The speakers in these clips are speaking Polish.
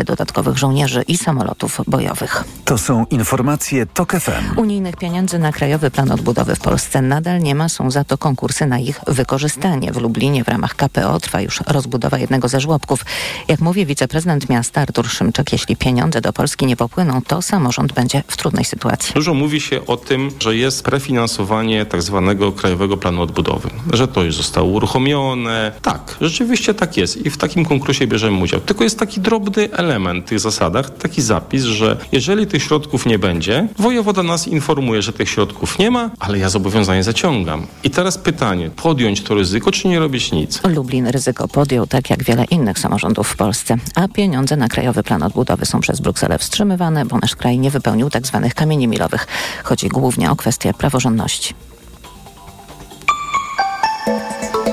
dodatkowych żołnierzy i samolotów bojowych. To są informacje TOK FM. Unijnych pieniędzy na Krajowy Plan Odbudowy w Polsce nadal nie ma, są za to konkursy na ich wykorzystanie. W Lublinie w ramach KPO trwa już rozbudowa jednego ze żłobków. Jak mówi wiceprezydent miasta Artur Szymczyk, jeśli pieniądze do Polski nie popłyną, to samorząd będzie w trudnej sytuacji. Dużo mówi się o tym, że jest prefinansowanie tak zwanego Krajowego Planu Odbudowy, że to już zostało uruchomione. Tak, rzeczywiście tak jest i w takim konkursie bierzemy udział. Tylko jest taki drobny element w tych zasadach, taki zapis, że jeżeli tych środków nie będzie, wojewoda nas informuje, że tych środków nie ma, ale ja zobowiązanie zaciągam. I teraz pytanie, podjąć to ryzyko, czy nie robić nic? Lublin ryzyko podjął, tak jak wiele innych samorządów w Polsce, a pieniądze na Krajowy Plan Odbudowy są przez Brukselę wstrzymywane, bo nasz kraj nie wypełnił tzw. Tak kamieni milowych. Chodzi głównie o kwestie praworządności.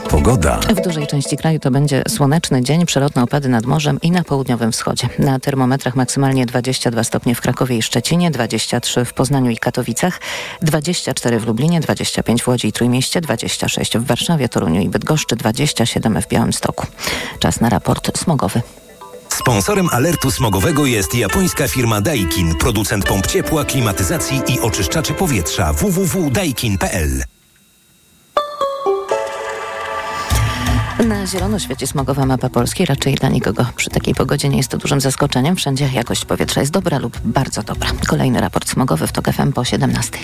Pogoda. W dużej części kraju to będzie słoneczny dzień, przelotne opady nad morzem i na południowym wschodzie. Na termometrach maksymalnie 22 stopnie w Krakowie i Szczecinie, 23 w Poznaniu i Katowicach, 24 w Lublinie, 25 w Łodzi i Trójmieście, 26 w Warszawie, Toruniu i Bydgoszczy, 27 w Białymstoku. Czas na raport smogowy. Sponsorem alertu smogowego jest japońska firma Daikin, producent pomp ciepła, klimatyzacji i oczyszczaczy powietrza www.daikin.pl. Na zielono świeci smogowa mapa Polski. Raczej dla nikogo przy takiej pogodzie nie jest to dużym zaskoczeniem. Wszędzie jakość powietrza jest dobra lub bardzo dobra. Kolejny raport smogowy w TOK FM po 17.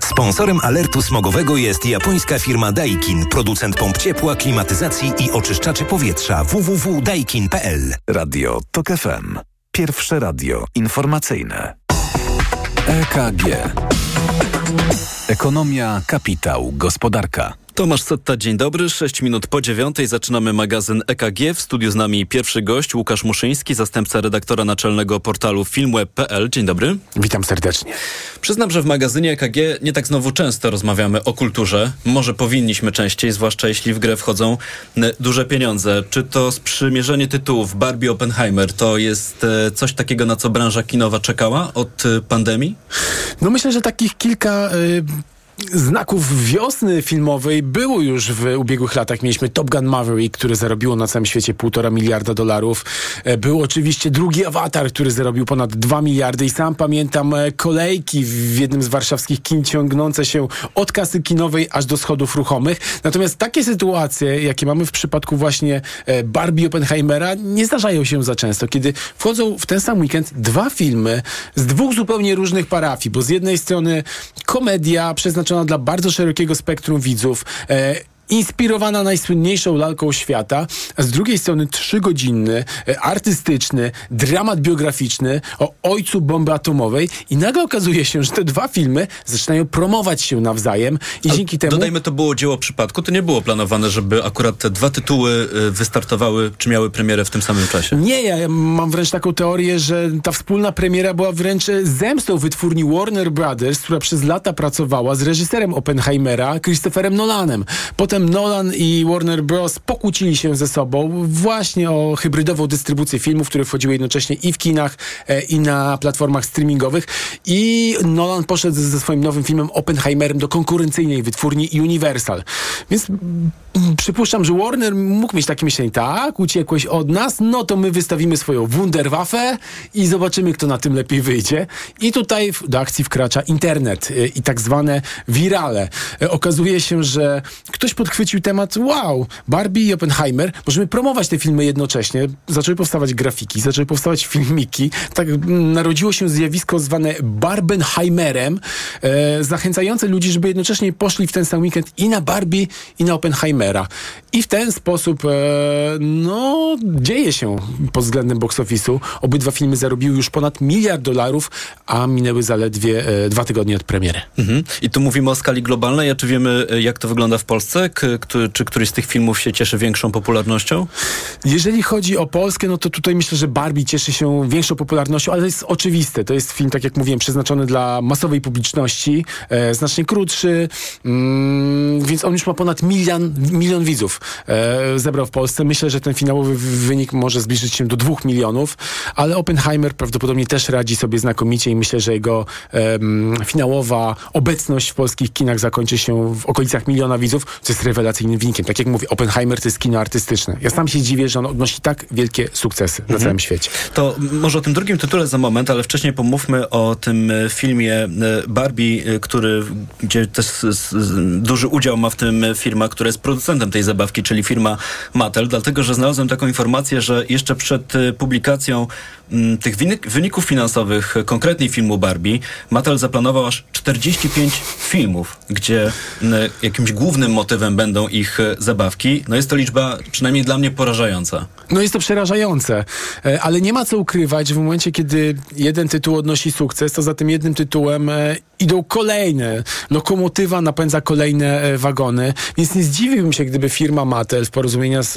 Sponsorem alertu smogowego jest japońska firma Daikin, producent pomp ciepła, klimatyzacji i oczyszczaczy powietrza www.daikin.pl. Radio TOK FM. Pierwsze radio informacyjne. EKG. Ekonomia, kapitał, gospodarka. Tomasz Setta, dzień dobry. 6 minut po dziewiątej zaczynamy magazyn EKG. W studiu z nami pierwszy gość Łukasz Muszyński, zastępca redaktora naczelnego portalu filmweb.pl. Dzień dobry. Witam serdecznie. Przyznam, że w magazynie EKG nie tak znowu często rozmawiamy o kulturze. Może powinniśmy częściej, zwłaszcza jeśli w grę wchodzą duże pieniądze. Czy to sprzymierzenie tytułów Barbie Oppenheimer to jest e, coś takiego, na co branża kinowa czekała od e, pandemii? No myślę, że takich kilka... Y znaków wiosny filmowej było już w ubiegłych latach. Mieliśmy Top Gun Maverick, które zarobiło na całym świecie półtora miliarda dolarów. E, był oczywiście drugi Avatar, który zarobił ponad dwa miliardy i sam pamiętam e, kolejki w jednym z warszawskich kin ciągnące się od kasy kinowej aż do schodów ruchomych. Natomiast takie sytuacje, jakie mamy w przypadku właśnie e, Barbie Oppenheimera, nie zdarzają się za często, kiedy wchodzą w ten sam weekend dwa filmy z dwóch zupełnie różnych parafii, bo z jednej strony komedia przeznaczona przeznaczona dla bardzo szerokiego spektrum widzów. Inspirowana najsłynniejszą lalką świata, a z drugiej strony trzygodzinny, e, artystyczny, dramat biograficzny o ojcu bomby atomowej i nagle okazuje się, że te dwa filmy zaczynają promować się nawzajem i dzięki temu... Dodajmy, to było dzieło przypadku, to nie było planowane, żeby akurat te dwa tytuły e, wystartowały, czy miały premierę w tym samym czasie. Nie, ja mam wręcz taką teorię, że ta wspólna premiera była wręcz zemstą wytwórni Warner Brothers, która przez lata pracowała z reżyserem Oppenheimera, Christopherem Nolanem. Potem Nolan i Warner Bros. pokłócili się ze sobą właśnie o hybrydową dystrybucję filmów, które wchodziły jednocześnie i w kinach, e, i na platformach streamingowych. I Nolan poszedł ze swoim nowym filmem Oppenheimerem do konkurencyjnej wytwórni Universal. Więc przypuszczam, że Warner mógł mieć takie myślenie, tak, uciekłeś od nas, no to my wystawimy swoją Wunderwaffe i zobaczymy, kto na tym lepiej wyjdzie. I tutaj do akcji wkracza internet e, i tak zwane wirale. E, okazuje się, że ktoś pod podchwycił temat, wow, Barbie i Oppenheimer, możemy promować te filmy jednocześnie. Zaczęły powstawać grafiki, zaczęły powstawać filmiki. Tak narodziło się zjawisko zwane Barbenheimerem, e, zachęcające ludzi, żeby jednocześnie poszli w ten sam weekend i na Barbie, i na Oppenheimera. I w ten sposób, e, no, dzieje się pod względem box office'u. Obydwa filmy zarobiły już ponad miliard dolarów, a minęły zaledwie e, dwa tygodnie od premiery. Mhm. I tu mówimy o skali globalnej, a czy wiemy, e, jak to wygląda w Polsce? Czy któryś z tych filmów się cieszy większą popularnością? Jeżeli chodzi o Polskę, no to tutaj myślę, że Barbie cieszy się większą popularnością, ale to jest oczywiste. To jest film, tak jak mówiłem, przeznaczony dla masowej publiczności, e, znacznie krótszy, mm, więc on już ma ponad milion, milion widzów e, zebrał w Polsce. Myślę, że ten finałowy wynik może zbliżyć się do dwóch milionów, ale Oppenheimer prawdopodobnie też radzi sobie znakomicie i myślę, że jego e, finałowa obecność w polskich kinach zakończy się w okolicach miliona widzów, co jest jest rewelacyjnym wynikiem. Tak jak mówię, Oppenheimer to jest kino artystyczne. Ja sam się dziwię, że on odnosi tak wielkie sukcesy na całym świecie. To może o tym drugim tytule za moment, ale wcześniej pomówmy o tym e, filmie e, Barbie, e, który, gdzie też duży udział ma w tym firma, która jest producentem tej zabawki, czyli firma Mattel, dlatego że znalazłem taką informację, że jeszcze przed publikacją m, tych wynik- wyników finansowych konkretnie filmu Barbie, Mattel zaplanował aż 45 filmów, gdzie jakimś głównym motywem będą ich e, zabawki. No jest to liczba przynajmniej dla mnie porażająca. No jest to przerażające, e, ale nie ma co ukrywać, w momencie, kiedy jeden tytuł odnosi sukces, to za tym jednym tytułem e, idą kolejne. Lokomotywa napędza kolejne wagony, więc nie zdziwiłbym się, gdyby firma Mattel w,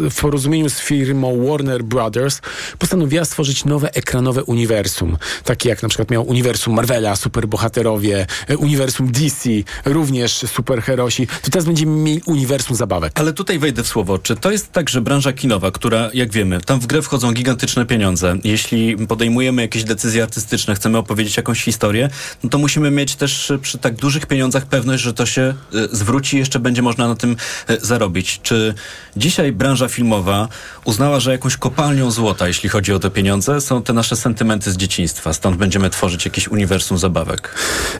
w porozumieniu z firmą Warner Brothers postanowiła stworzyć nowe ekranowe uniwersum, takie jak na przykład miał uniwersum Marvela, superbohaterowie, uniwersum DC, również superherosi. To teraz będziemy mieli uniwersum zabawek. Ale tutaj wejdę w słowo. Czy to jest tak, że branża kinowa, która, jak wiemy, tam w grę wchodzą gigantyczne pieniądze, jeśli podejmujemy jakieś decyzje artystyczne, chcemy opowiedzieć jakąś historię, no to musimy mieć też przy tak dużych pieniądzach pewność, że to się e, zwróci i jeszcze będzie można na tym e, zarobić. Czy dzisiaj branża filmowa uznała, że jakąś kopalnią złota, jeśli chodzi o te pieniądze, są te nasze sentymenty z dzieciństwa, stąd będziemy tworzyć jakieś uniwersum zabawek?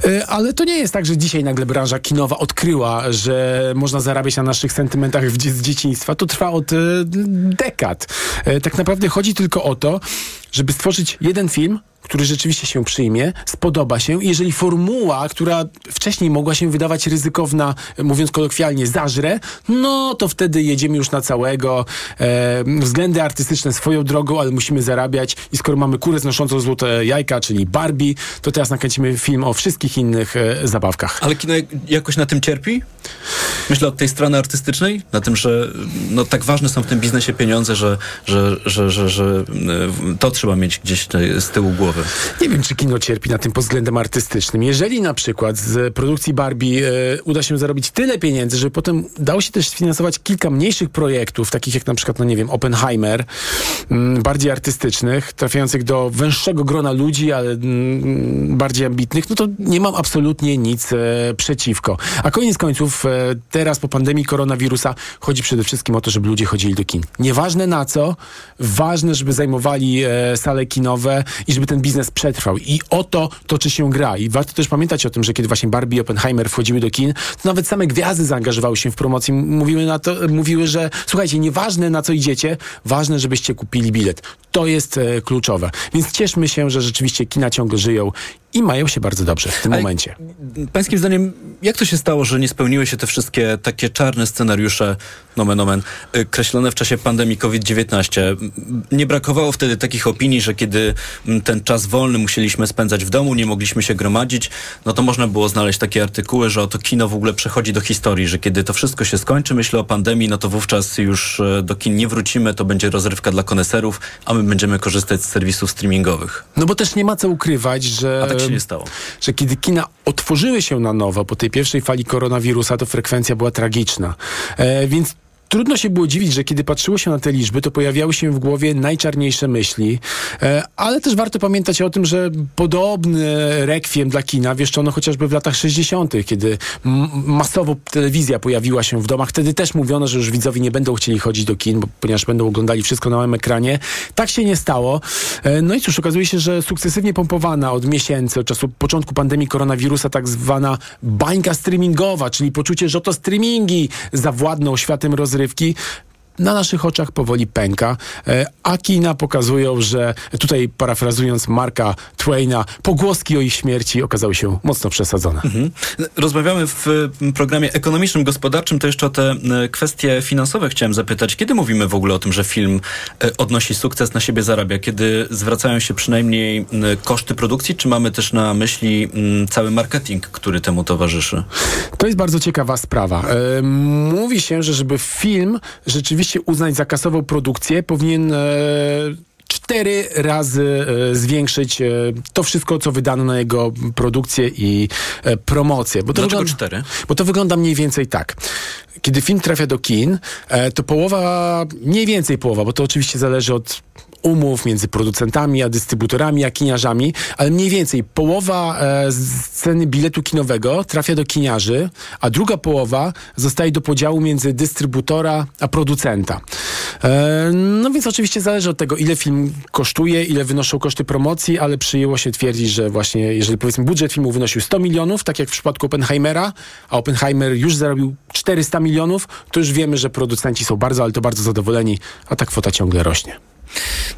E, Ale to nie jest tak, że dzisiaj nagle branża kinowa odkryła, że można zarabiać na naszych sentymentach z dzieciństwa. To trwa od e, dekad. E, Tak naprawdę chodzi tylko o to, żeby stworzyć jeden film, który rzeczywiście się przyjmie, spodoba się. Jeżeli formuła, która wcześniej mogła się wydawać ryzykowna, e, mówiąc kolokwialnie, zażre, no to wtedy jedziemy już na całego. E, względy artystyczne swoją drogą, ale musimy zarabiać. I skoro mamy kurę znoszącą złote jajka, czyli Barbie, to teraz nakręcimy film o wszystkich innych e, zabawkach. Ale kino jak- jakoś na tym cierpi? Myślę od tej strony artystycznej, na tym, że no, tak ważne są w tym biznesie pieniądze, że, że, że, że, że e, to trzeba mieć gdzieś z tyłu głowy. Nie wiem, czy kino cierpi na tym pod względem artystycznym. Jeżeli na przykład z produkcji Barbie e, uda się zarobić tyle pieniędzy, że potem dało się też sfinansować kilka mniejszych projektów, takich jak na przykład, no nie wiem, Oppenheimer, mm, bardziej artystycznych, trafiających do węższego grona ludzi, ale mm, bardziej ambitnych, no to nie mam absolutnie nic e, przeciwko. A koniec końców, e, teraz po pandemii koronawirusa chodzi przede wszystkim o to, żeby ludzie chodzili do kin. Nieważne na co, ważne, żeby zajmowali sale kinowe i żeby ten biznes przetrwał. I o to toczy się gra. I warto też pamiętać o tym, że kiedy właśnie Barbie i Oppenheimer wchodziły do kin, to nawet same gwiazdy zaangażowały się w promocję. Mówiły, na to, mówiły że słuchajcie, nieważne na co idziecie, ważne, żebyście kupili bilet. To jest e, kluczowe. Więc cieszmy się, że rzeczywiście kina ciągle żyją i mają się bardzo dobrze w tym Ale- momencie. Pańskim zdaniem, jak to się stało, że nie spełniły się te wszystkie takie czarne scenariusze, nomen omen, y, kreślone w czasie pandemii COVID-19? M, Nie brakowało wtedy takich opinii, że kiedy m, ten czas wolny musieliśmy spędzać w domu, nie mogliśmy się gromadzić, no to można było znaleźć takie artykuły, że oto kino w ogóle przechodzi do historii, że kiedy to wszystko się skończy, myślę o pandemii, no to wówczas już e, do kin nie wrócimy, to będzie rozrywka dla koneserów, a my będziemy korzystać z serwisów streamingowych. No bo też nie ma co ukrywać, że... Się nie stało. że kiedy kina otworzyły się na nowo po tej pierwszej fali koronawirusa, to frekwencja była tragiczna. E, więc Trudno się było dziwić, że kiedy patrzyło się na te liczby, to pojawiały się w głowie najczarniejsze myśli, e, ale też warto pamiętać o tym, że podobny rekwiem dla kina wieszczono chociażby w latach 60., kiedy masowo telewizja pojawiła się w domach. Wtedy też mówiono, że już widzowie nie będą chcieli chodzić do kin, ponieważ będą oglądali wszystko na małym ekranie. Tak się nie stało. E, No i cóż, okazuje się, że sukcesywnie pompowana od miesięcy, od czasu początku pandemii koronawirusa, tak zwana bańka streamingowa, czyli poczucie, że to streamingi zawładną światem rozrywki, rozgrywki na naszych oczach powoli pęka, e, a kina pokazują, że tutaj parafrazując Marka Twaina, pogłoski o ich śmierci okazały się mocno przesadzone. Rozmawiamy w programie ekonomicznym, gospodarczym, to jeszcze o te kwestie finansowe chciałem zapytać. Kiedy mówimy w ogóle o tym, że film e, odnosi sukces, na siebie zarabia? Kiedy zwracają się przynajmniej koszty produkcji, czy mamy też na myśli cały marketing, który temu towarzyszy? To jest bardzo ciekawa sprawa. E, mówi się, że żeby film rzeczywiście uznać za kasową produkcję, powinien e, cztery razy e, zwiększyć e, to wszystko, co wydano na jego produkcję i promocję. Bo to Dlaczego wygląda- cztery? Bo to wygląda mniej więcej tak. Kiedy film trafia do kin, to połowa, mniej więcej połowa, bo to oczywiście zależy od umów między producentami a dystrybutorami, a kiniarzami, ale mniej więcej połowa e, z ceny biletu kinowego trafia do kiniarzy, a druga połowa zostaje do podziału między dystrybutora a producenta. E, no więc oczywiście zależy od tego, ile film kosztuje, ile wynoszą koszty promocji, ale przyjęło się twierdzić, że właśnie jeżeli powiedzmy budżet filmu wynosił 100 milionów, tak jak w przypadku Oppenheimera, a Oppenheimer już zarobił 400 milionów, to już wiemy, że producenci są bardzo, ale to bardzo zadowoleni, a ta kwota ciągle rośnie.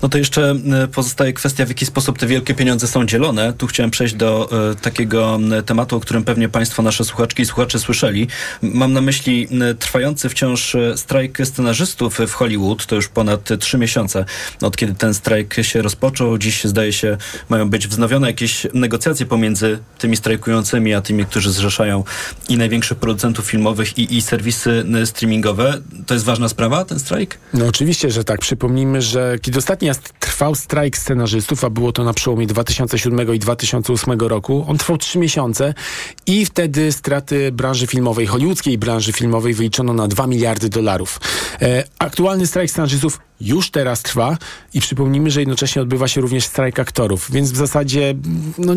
No to jeszcze e, pozostaje kwestia, w jaki sposób te wielkie pieniądze są dzielone. Tu chciałem przejść do e, takiego tematu, o którym pewnie Państwo, nasze słuchaczki i słuchacze słyszeli. Mam na myśli trwający wciąż e, strajk scenarzystów w Hollywood. To już ponad trzy miesiące, od kiedy ten strajk się rozpoczął. Dziś zdaje się, mają być wznowione jakieś negocjacje pomiędzy tymi strajkującymi, a tymi, którzy zrzeszają i największych producentów filmowych i, i serwisy streamingowe. To jest ważna sprawa, ten strajk? No oczywiście, że tak. Przypomnijmy, że kiedy ostatni raz trwał strajk scenarzystów, a było to na przełomie 2007 i 2008 roku, on trwał trzy miesiące i wtedy straty branży filmowej, hollywoodzkiej branży filmowej wyliczono na 2 miliardy dolarów. E, aktualny strajk scenarzystów już teraz trwa i przypomnijmy, że jednocześnie odbywa się również strajk aktorów, więc w zasadzie no,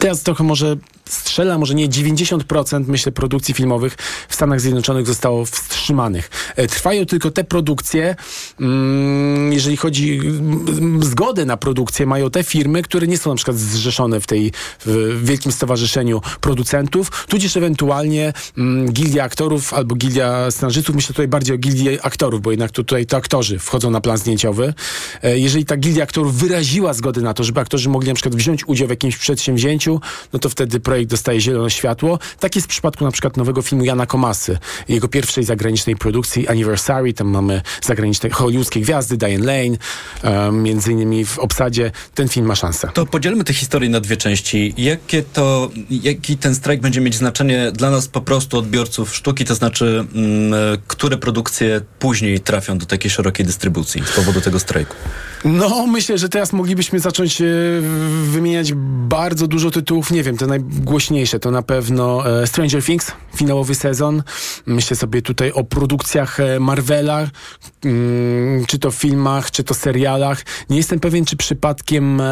teraz trochę może strzela, może nie 90% myślę produkcji filmowych w Stanach Zjednoczonych zostało wstrzymanych. E, trwają tylko te produkcje, mm, jeżeli chodzi mm, zgodę na produkcję mają te firmy, które nie są na przykład zrzeszone w tej w wielkim stowarzyszeniu producentów, tudzież ewentualnie mm, gildia aktorów albo gildia scenarzystów, myślę tutaj bardziej o gildii aktorów, bo jednak tutaj to aktorzy wchodzą na plan zdjęciowy. E, jeżeli ta gildia aktorów wyraziła zgodę na to, żeby aktorzy mogli na przykład wziąć udział w jakimś przedsięwzięciu, no to wtedy projekt dostaje zielone światło. Tak jest w przypadku na przykład nowego filmu Jana Komasy, jego pierwszej zagranicznej produkcji Anniversary. Tam mamy zagraniczne hollywoodzkie gwiazdy, Diane Lane, um, między innymi w obsadzie. Ten film ma szansę. To podzielmy tę historię na dwie części. Jakie to, jaki ten strajk będzie mieć znaczenie dla nas po prostu odbiorców sztuki, to znaczy, mm, które produkcje później trafią do takiej szerokiej dystrybucji z powodu tego strajku? No, myślę, że teraz moglibyśmy zacząć e, wymieniać bardzo dużo tytułów. Nie wiem, te najgłośniejsze to na pewno e, Stranger Things, finałowy sezon. Myślę sobie tutaj o produkcjach e, Marvela, mm, czy to filmach, czy to serialach. Nie jestem pewien, czy przypadkiem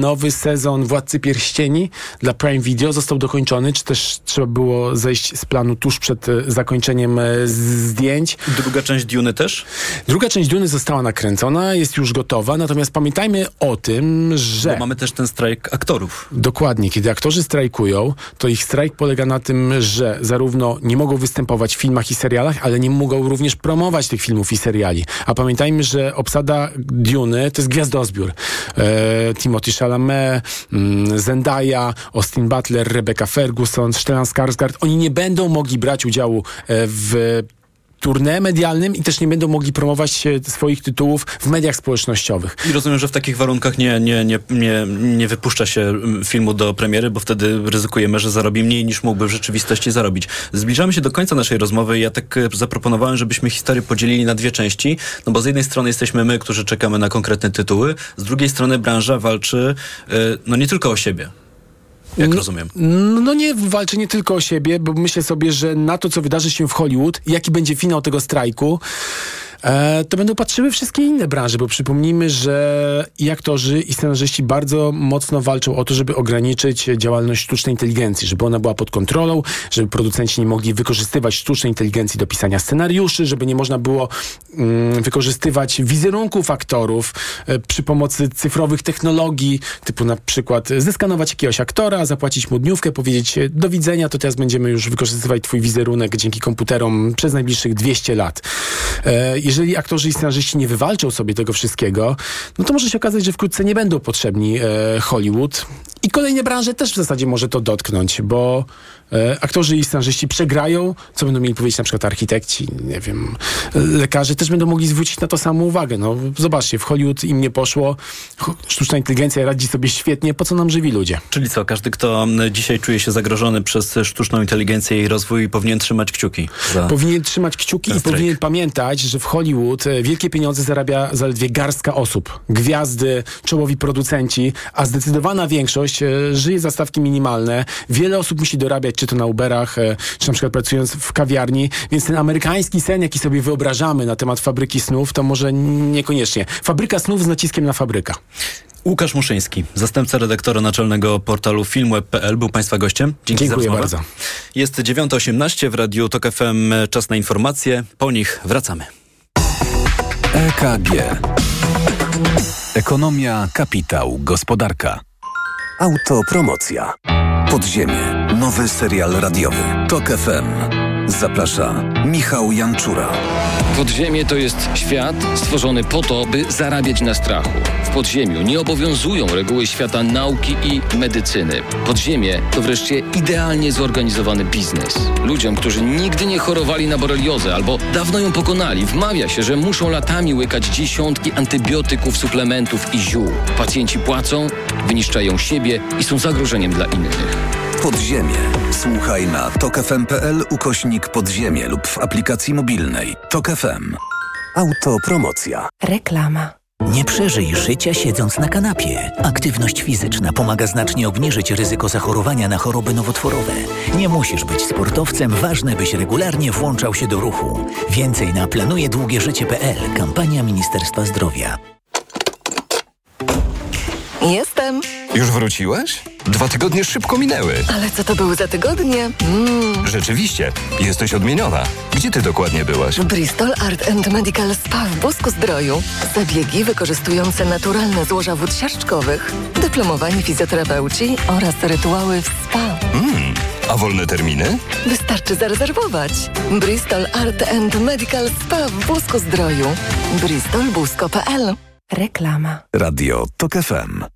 nowy sezon Władcy Pierścieni dla Prime Video został dokończony, czy też trzeba było zejść z planu tuż przed zakończeniem zdjęć. Druga część Dune też? Druga część Duny została nakręcona, jest już gotowa, natomiast pamiętajmy o tym, że... Bo mamy też ten strajk aktorów. Dokładnie. Kiedy aktorzy strajkują, to ich strajk polega na tym, że zarówno nie mogą występować w filmach i serialach, ale nie mogą również promować tych filmów i seriali. A pamiętajmy, że obsada Duny to jest gwiazdozbiór. E, Timothy Chalamet, mm, Zendaya, Austin Butler, Rebecca Ferguson, Stellan Skarsgård. Oni nie będą mogli brać udziału e, w turnę medialnym i też nie będą mogli promować swoich tytułów w mediach społecznościowych. I rozumiem, że w takich warunkach nie, nie, nie, nie, nie wypuszcza się filmu do premiery, bo wtedy ryzykujemy, że zarobi mniej niż mógłby w rzeczywistości zarobić. Zbliżamy się do końca naszej rozmowy ja tak e, zaproponowałem, żebyśmy historię podzielili na dwie części, no bo z jednej strony jesteśmy my, którzy czekamy na konkretne tytuły, z drugiej strony branża walczy e, no nie tylko o siebie. Jak no, rozumiem. No nie walczy nie tylko o siebie, bo myślę sobie, że na to, co wydarzy się w Hollywood, jaki będzie finał tego strajku, to będą patrzyły wszystkie inne branże, bo przypomnijmy, że i aktorzy, i scenarzyści bardzo mocno walczą o to, żeby ograniczyć działalność sztucznej inteligencji, żeby ona była pod kontrolą, żeby producenci nie mogli wykorzystywać sztucznej inteligencji do pisania scenariuszy, żeby nie można było mm, wykorzystywać wizerunków aktorów e, przy pomocy cyfrowych technologii, typu na przykład zeskanować jakiegoś aktora, zapłacić mu dniówkę, powiedzieć e, do widzenia, to teraz będziemy już wykorzystywać twój wizerunek dzięki komputerom przez najbliższych 200 lat. E, jeżeli aktorzy i scenarzyści nie wywalczą sobie tego wszystkiego, no to może się okazać, że wkrótce nie będą potrzebni e, Hollywood. I kolejne branże też w zasadzie może to dotknąć, bo e, aktorzy i scenarzyści przegrają, co będą mieli powiedzieć na przykład architekci, nie wiem, lekarze też będą mogli zwrócić na to samą uwagę. No zobaczcie, w Hollywood im nie poszło, sztuczna inteligencja radzi sobie świetnie, po co nam żywi ludzie? Czyli co, każdy, kto dzisiaj czuje się zagrożony przez sztuczną inteligencję i rozwój, powinien trzymać kciuki? Powinien trzymać kciuki i powinien pamiętać, że w Hollywood e, wielkie pieniądze zarabia zaledwie garstka osób. Gwiazdy, czołowi producenci, a zdecydowana większość większość żyje za stawki minimalne. Wiele osób musi dorabiać, czy to na Uberach, e, czy na przykład pracując w kawiarni, więc ten amerykański sen, jaki sobie wyobrażamy na temat fabryki snów, to może niekoniecznie. Fabryka snów z naciskiem na fabryka. Łukasz Muszyński, zastępca redaktora naczelnego portalu filmweb.pl, był Państwa gościem. Dzięki Dziękuję za bardzo. Jest 9.18 w Radiu TOK FM. Czas na informacje. Po nich wracamy. EKG. Ekonomia, kapitał, gospodarka. Autopromocja. Podziemie. Nowy serial radiowy. TOK FM. Zaprasza Michał Janczura. Podziemie to jest świat stworzony po to, by zarabiać na strachu. W podziemiu nie obowiązują reguły świata nauki i medycyny. Podziemie to wreszcie idealnie zorganizowany biznes. Ludziom, którzy nigdy nie chorowali na boreliozę albo dawno ją pokonali, wmawia się, że muszą latami łykać dziesiątki antybiotyków, suplementów i ziół. Pacjenci płacą, wyniszczają siebie i są zagrożeniem dla innych. Podziemie. Słuchaj na tokefm.pl ukośnik podziemie lub w aplikacji mobilnej. Tok FM. Autopromocja. Reklama. Nie przeżyj życia siedząc na kanapie. Aktywność fizyczna pomaga znacznie obniżyć ryzyko zachorowania na choroby nowotworowe. Nie musisz być sportowcem, ważne byś regularnie włączał się do ruchu. Więcej na planujedługieżycie.pl. Kampania Ministerstwa Zdrowia. Jestem. Już wróciłeś? Dwa tygodnie szybko minęły. Ale co to były za tygodnie? Mm. Rzeczywiście, jesteś odmieniona. Gdzie ty dokładnie byłaś? Bristol Art and Medical Spa w Busku Zdroju. Zabiegi wykorzystujące naturalne złoża wód siarczkowych, dyplomowani fizjoterapeuci oraz rytuały w spa. Mm. A wolne terminy? Wystarczy zarezerwować. Bristol Art and Medical Spa w Busku Zdroju. bristolbusko.pl Reklama. Radio TOK FM.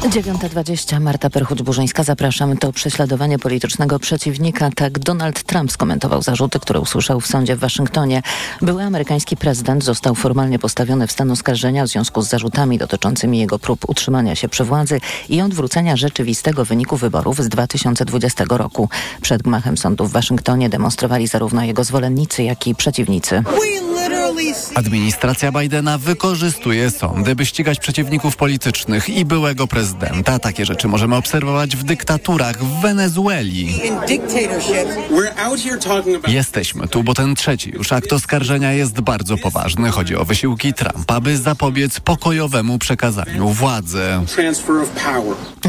9.20. Marta Perchuć-Burzyńska. Zapraszam. To prześladowanie politycznego przeciwnika. Tak Donald Trump skomentował zarzuty, które usłyszał w sądzie w Waszyngtonie. Były amerykański prezydent został formalnie postawiony w stan oskarżenia w związku z zarzutami dotyczącymi jego prób utrzymania się przy władzy i odwrócenia rzeczywistego wyniku wyborów z 2020 roku. Przed gmachem sądu w Waszyngtonie demonstrowali zarówno jego zwolennicy, jak i przeciwnicy. Administracja Bidena wykorzystuje sądy, by ścigać przeciwników politycznych i byłego prezydenta. Takie rzeczy możemy obserwować w dyktaturach w Wenezueli. Jesteśmy tu, bo ten trzeci już akt oskarżenia jest bardzo poważny. Chodzi o wysiłki Trumpa, by zapobiec pokojowemu przekazaniu władzy.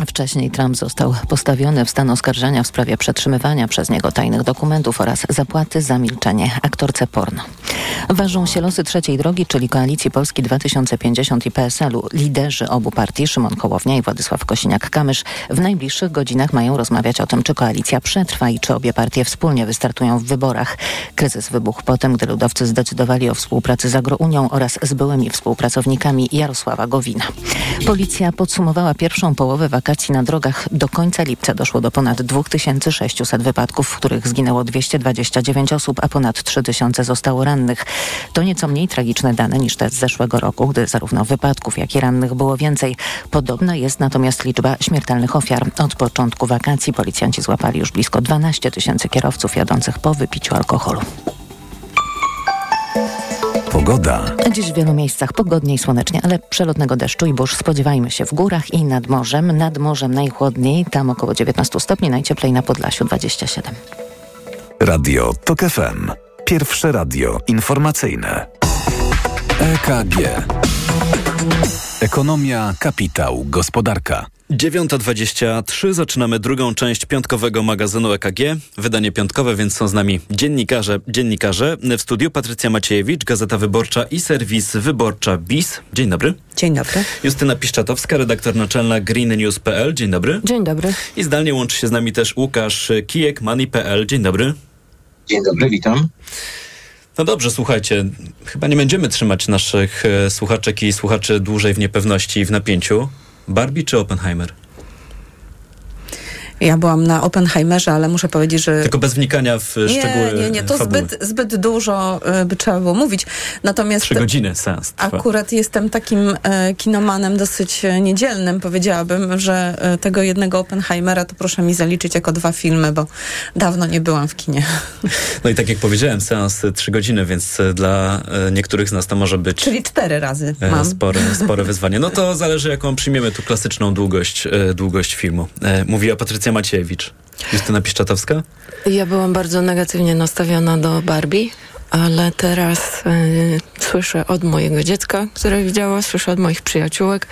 Wcześniej Trump został postawiony w stan oskarżenia w sprawie przetrzymywania przez niego tajnych dokumentów oraz zapłaty za milczenie aktorce porno. Ważą się losy trzeciej drogi, czyli Koalicji Polski 2050 i PSL-u. Liderzy obu partii, Szymon Kołownia i Władysław Kosiniak-Kamysz, w najbliższych godzinach mają rozmawiać o tym, czy koalicja przetrwa i czy obie partie wspólnie wystartują w wyborach. Kryzys wybuchł potem, gdy ludowcy zdecydowali o współpracy z Agrounią oraz z byłymi współpracownikami Jarosława Gowina. Policja podsumowała pierwszą połowę wakacji na drogach. Do końca lipca doszło do ponad 2600 wypadków, w których zginęło 229 osób, a ponad 3000 zostało rannych. To nieco mniej tragiczne dane niż te z zeszłego roku, gdy zarówno wypadków, jak i rannych było więcej. Podobna jest natomiast liczba śmiertelnych ofiar. Od początku wakacji policjanci złapali już blisko 12 tysięcy kierowców jadących po wypiciu alkoholu. Pogoda. Dziś w wielu miejscach pogodnie i słonecznie, ale przelotnego deszczu i burz spodziewajmy się w górach i nad morzem. Nad morzem najchłodniej, tam około 19 stopni, najcieplej na Podlasiu 27. Radio TOK FM. Pierwsze radio informacyjne. EKG. Ekonomia, kapitał, gospodarka. 9.23 zaczynamy drugą część piątkowego magazynu EKG. Wydanie piątkowe, więc są z nami dziennikarze. Dziennikarze w studiu Patrycja Maciejewicz, Gazeta Wyborcza i serwis Wyborcza BIS. Dzień dobry. Dzień dobry. Justyna Piszczatowska, redaktor naczelna greennews.pl. Dzień dobry. Dzień dobry. I zdalnie łączy się z nami też Łukasz Kijek, Money.pl. Dzień dobry. Dzień dobry, witam. No dobrze, słuchajcie, chyba nie będziemy trzymać naszych e, słuchaczek i słuchaczy dłużej w niepewności i w napięciu. Barbie czy Oppenheimer? Ja byłam na Oppenheimerze, ale muszę powiedzieć, że... Tylko bez wnikania w nie, szczegóły Nie, nie, to zbyt, zbyt dużo y, by trzeba było mówić. Natomiast... Trzy godziny sens trwa. Akurat jestem takim e, kinomanem dosyć e, niedzielnym, powiedziałabym, że tego jednego Oppenheimera to proszę mi zaliczyć jako dwa filmy, bo dawno nie byłam w kinie. No i tak jak powiedziałem, seans trzy godziny, więc dla niektórych z nas to może być... Czyli cztery razy e, mam. Spore, spore wyzwanie. No to zależy, jaką przyjmiemy tu klasyczną długość, e, długość filmu. E, Mówiła Patrycja Maciejewicz. Justyna Piszczatowska? Ja byłam bardzo negatywnie nastawiona do Barbie, ale teraz y, słyszę od mojego dziecka, które widziała, słyszę od moich przyjaciółek,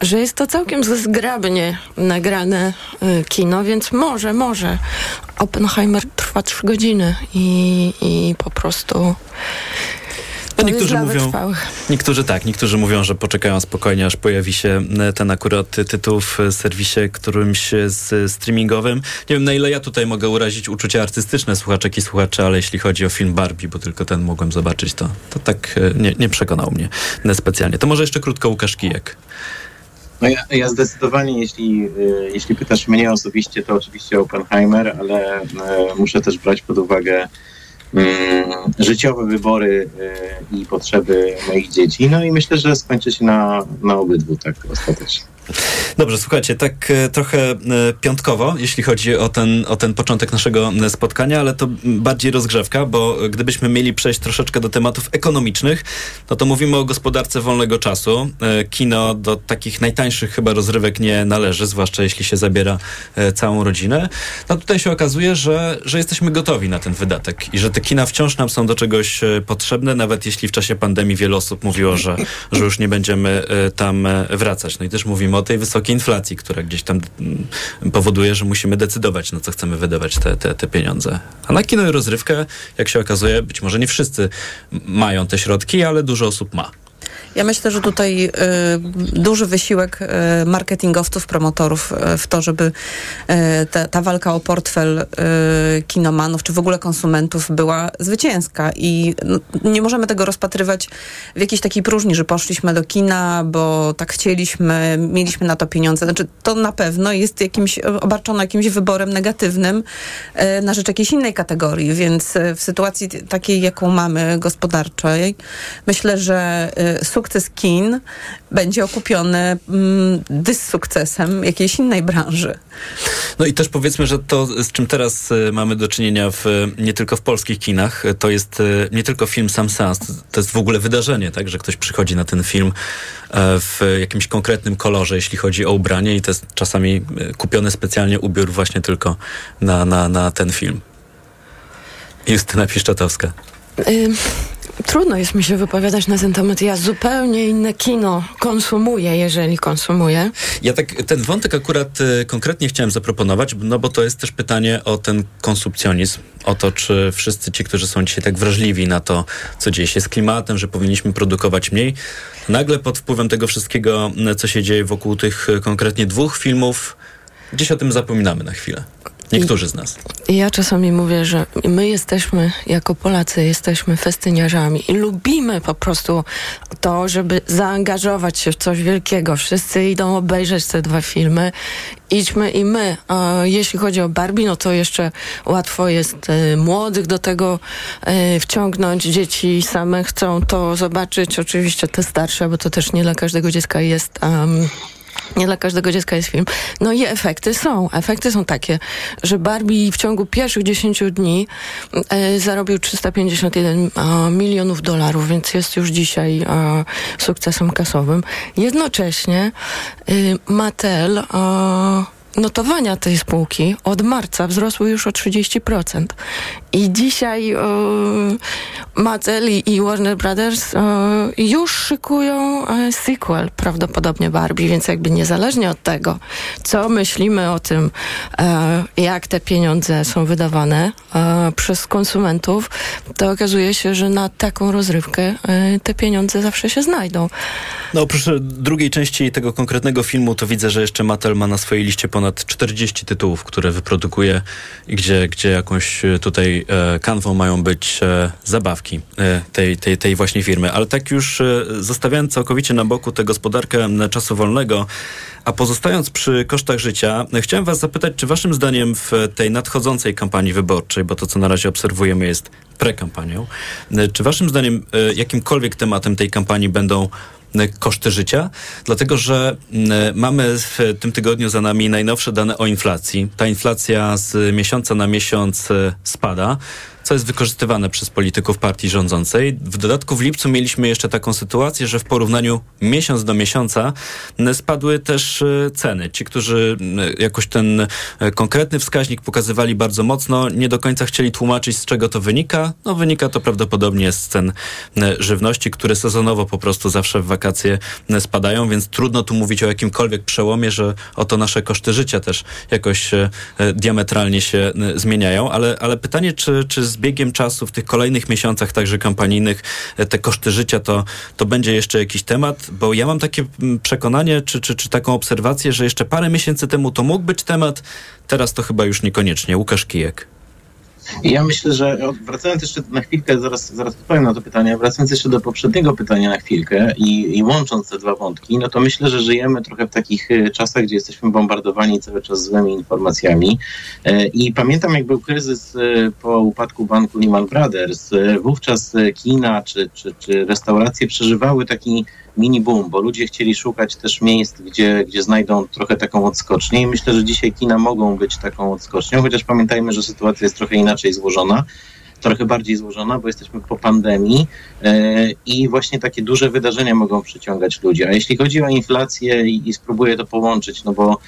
że jest to całkiem zgrabnie nagrane y, kino, więc może, może. Oppenheimer trwa trzy godziny i, i po prostu No niektórzy mówią, niektórzy tak, niektórzy mówią, że poczekają spokojnie, aż pojawi się e, ten akurat tytuł w serwisie którymś z streamingowym. Nie wiem, na ile ja tutaj mogę urazić uczucia artystyczne słuchaczek i słuchaczy, ale jeśli chodzi o film Barbie, bo tylko ten mogłem zobaczyć, to, to tak e, nie, nie przekonał mnie specjalnie. To może jeszcze krótko Łukasz Kijek. No ja, ja zdecydowanie, jeśli, jeśli pytasz mnie osobiście, to oczywiście Oppenheimer, ale muszę też brać pod uwagę życiowe wybory y, i potrzeby moich dzieci. No i myślę, że skończy się na, na obydwu tak ostatecznie. Dobrze, słuchajcie, tak e, trochę e, piątkowo, jeśli chodzi o ten, o ten początek naszego e, spotkania, ale to bardziej rozgrzewka, bo gdybyśmy mieli przejść troszeczkę do tematów ekonomicznych, no to mówimy o gospodarce wolnego czasu. Kino do takich najtańszych chyba rozrywek nie należy, zwłaszcza jeśli się zabiera całą rodzinę. No tutaj się okazuje, że, że jesteśmy gotowi na ten wydatek i że te kina wciąż nam są do czegoś potrzebne, nawet jeśli w czasie pandemii wiele osób mówiło, że, że już nie będziemy tam wracać. No i też mówimy o tej wysokiej inflacji, która gdzieś tam mm, powoduje, że musimy decydować, na co chcemy wydawać te, te, te pieniądze. A na kino i rozrywkę, jak się okazuje, być może nie wszyscy mają te środki, ale dużo osób ma. Ja myślę, że tutaj y, duży wysiłek y, marketingowców, promotorów y, w to, żeby ta, ta, walka o portfel kinomanów, czy w ogóle konsumentów była zwycięska. I no, nie możemy tego rozpatrywać w jakiejś takiej próżni, że poszliśmy do kina, bo tak chcieliśmy, mieliśmy na to pieniądze. Znaczy, to na pewno jest jakimś, obarczone jakimś wyborem negatywnym na rzecz jakiejś innej kategorii. Więc w sytuacji takiej, jaką mamy gospodarczej, myślę, że sukces kin będzie okupiony mm, dyssukcesem jakiejś innej branży. No i też powiedzmy, że to, z czym teraz y, mamy do czynienia w, nie tylko w polskich kinach, to jest y, nie tylko film sam seans, to jest w ogóle wydarzenie, tak, że ktoś przychodzi na ten film e, w jakimś konkretnym kolorze, jeśli chodzi o ubranie i to jest czasami y, kupiony specjalnie ubiór właśnie tylko na, na, na ten film. Justyna Piszczatowska. Y Trudno jest mi się wypowiadać na ten temat. Ja zupełnie inne kino konsumuję, jeżeli konsumuję. Ja tak ten wątek akurat y, konkretnie chciałem zaproponować, no bo to jest też pytanie o ten konsumpcjonizm, o to, czy wszyscy ci, którzy są dzisiaj tak wrażliwi na to, co dzieje się z klimatem, że powinniśmy produkować mniej, nagle pod wpływem tego wszystkiego, co się dzieje wokół tych y, konkretnie dwóch filmów, gdzieś o tym zapominamy na chwilę. Niektórzy z nas. Ja czasami mówię, że my jesteśmy, jako Polacy, jesteśmy festyniarzami i lubimy po prostu to, żeby zaangażować się w coś wielkiego. Wszyscy idą obejrzeć te dwa filmy. Idźmy i my. Jeśli chodzi o Barbie, no to jeszcze łatwo jest e, młodych do tego e, wciągnąć. Dzieci same chcą to zobaczyć. Oczywiście te starsze, bo to też nie dla każdego dziecka jest... Um, nie dla każdego dziecka jest film. No i efekty są. Efekty są takie, że Barbie w ciągu pierwszych 10 dni e, zarobił 351 e, milionów dolarów, więc jest już dzisiaj e, sukcesem kasowym. Jednocześnie e, Mattel notowania tej spółki od marca wzrosły już o 30%. I dzisiaj e, Mattel i Warner Brothers e, już szykują e, sequel, prawdopodobnie Barbie, więc jakby niezależnie od tego, co myślimy o tym, e, jak te pieniądze są wydawane przez konsumentów, to okazuje się, że na taką rozrywkę te pieniądze zawsze się znajdą. No oprócz drugiej części tego konkretnego filmu, to widzę, że jeszcze Mattel ma na swojej liście ponad 40 tytułów, które wyprodukuje i gdzie, gdzie jakąś tutaj której kanwą mają być e, zabawki e, tej, tej, tej właśnie firmy. Ale tak już e, zostawiając całkowicie na boku tę gospodarkę czasu wolnego, a pozostając przy kosztach życia, chciałem was zapytać, czy waszym zdaniem w tej nadchodzącej kampanii wyborczej, bo to co na razie obserwujemy jest prekampanią, czy waszym zdaniem jakimkolwiek tematem tej kampanii będą koszty życia, dlatego że m, mamy w tym tygodniu za nami najnowsze dane o inflacji. Ta inflacja z miesiąca na miesiąc e, spada co jest wykorzystywane przez polityków partii rządzącej. W dodatku w lipcu mieliśmy jeszcze taką sytuację, że w porównaniu miesiąc do miesiąca m, spadły też e, ceny. Ci, którzy m, jakoś ten e, konkretny wskaźnik pokazywali bardzo mocno, nie do końca chcieli tłumaczyć, z czego to wynika. No wynika to prawdopodobnie z cen żywności, które sezonowo po prostu zawsze w wakacje spadają, więc trudno tu mówić o jakimkolwiek przełomie, że oto nasze koszty życia też jakoś e, e, diametralnie się e, zmieniają, ale, ale pytanie, czy, czy z biegiem czasu w tych kolejnych miesiącach, także kampanijnych, e, te koszty życia to, to będzie jeszcze jakiś temat, bo ja mam takie mm, przekonanie, czy, czy, czy taką obserwację, że jeszcze parę miesięcy temu to mógł być temat, teraz to chyba już niekoniecznie. Łukasz Kijek. Ja myślę, że wracając jeszcze na chwilkę, zaraz, zaraz odpowiem na to pytanie, wracając jeszcze do poprzedniego pytania na chwilkę i, i łącząc te dwa wątki, no to myślę, że żyjemy trochę w takich e, czasach, gdzie jesteśmy bombardowani cały czas złymi informacjami. E, I pamiętam, jak był kryzys e, po upadku banku Lehman Brothers, wówczas kina czy, czy, czy restauracje przeżywały taki mini boom, bo ludzie chcieli szukać też miejsc, gdzie, gdzie znajdą trochę taką odskocznię i myślę, że dzisiaj kina mogą być taką odskocznią, chociaż pamiętajmy, że sytuacja jest trochę inaczej złożona trochę bardziej złożona, bo jesteśmy po pandemii e, i właśnie takie duże wydarzenia mogą przyciągać ludzi. A jeśli chodzi o inflację i, spróbuję to połączyć, no bo,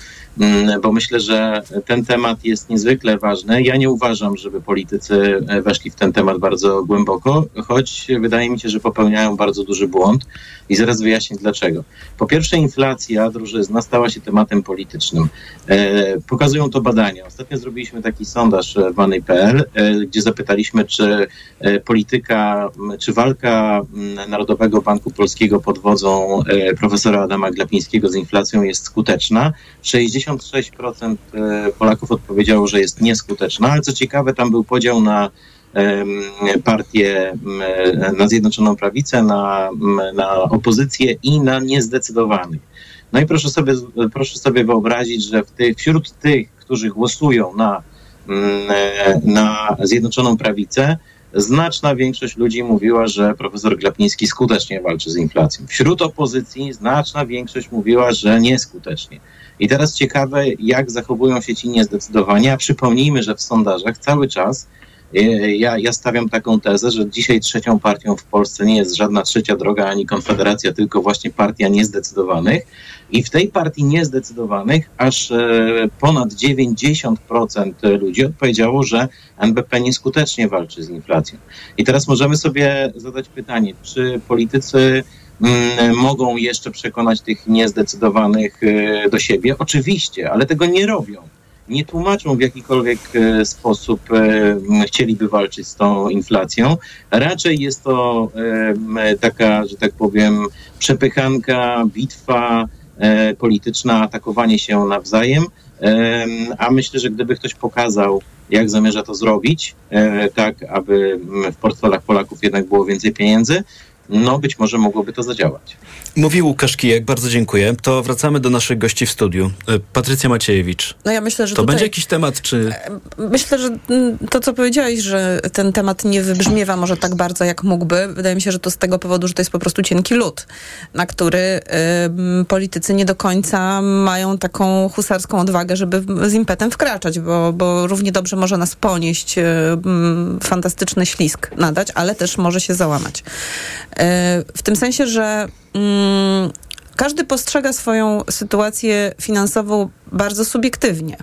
mm, bo myślę, że ten temat jest niezwykle ważny. Ja nie uważam, żeby politycy e, weszli w ten temat bardzo głęboko, choć wydaje mi się, że popełniają bardzo duży błąd i zaraz wyjaśnię dlaczego. Po pierwsze, inflacja, drożyzna stała się tematem politycznym. E, pokazują to badania. Ostatnio zrobiliśmy taki sondaż w Money.pl, gdzie zapytaliśmy, czy e, polityka, czy walka Narodowego Banku Polskiego pod wodzą e, profesora Adama Glapińskiego z inflacją jest skuteczna. 66% e, Polaków odpowiedziało, że jest nieskuteczna, ale co ciekawe, tam był podział na partię, na Zjednoczoną Prawicę, na, na opozycję i na niezdecydowanych. No i proszę sobie, proszę sobie wyobrazić, że w tych, wśród tych, którzy głosują na, na Zjednoczoną Prawicę, znaczna większość ludzi mówiła, że profesor Glapiński skutecznie walczy z inflacją. Wśród opozycji znaczna większość mówiła, że nieskutecznie. I teraz ciekawe, jak zachowują się ci niezdecydowani, a przypomnijmy, że w sondażach cały czas e, ja, ja stawiam taką tezę, że dzisiaj trzecią partią w Polsce nie jest żadna trzecia droga ani konfederacja, tylko właśnie partia niezdecydowanych. I w tej partii niezdecydowanych aż e, ponad 90% ludzi odpowiedziało, że NBP nieskutecznie walczy z inflacją. I teraz możemy sobie zadać pytanie, czy politycy mm, mogą jeszcze przekonać tych niezdecydowanych e, do siebie? Oczywiście, ale tego nie robią nie tłumaczą w jakikolwiek e, sposób chcieliby walczyć z tą inflacją. Raczej jest to taka, że tak powiem, przepychanka, bitwa e, polityczna, atakowanie się nawzajem. A myślę, że gdyby ktoś pokazał, jak zamierza to zrobić, e, tak aby w portfelach Polaków jednak było więcej pieniędzy, no być może mogłoby to zadziałać. Mówił Łukasz Kijek, bardzo dziękuję. To wracamy do naszych gości w studiu. E, Patrycja Maciejewicz. No ja myślę, że To tutaj... będzie jakiś temat, czy... Myślę, że to, co powiedziałeś, że ten temat nie wybrzmiewa może tak bardzo, jak mógłby. Wydaje mi się, że to z tego powodu, że to jest po prostu cienki lód, na który ym, politycy nie do końca mają taką husarską odwagę, żeby z impetem wkraczać, bo, bo równie dobrze może nas ponieść ym, fantastyczny ślisk nadać, ale też może się załamać. W tym sensie, że każdy postrzega swoją sytuację finansową bardzo subiektywnie.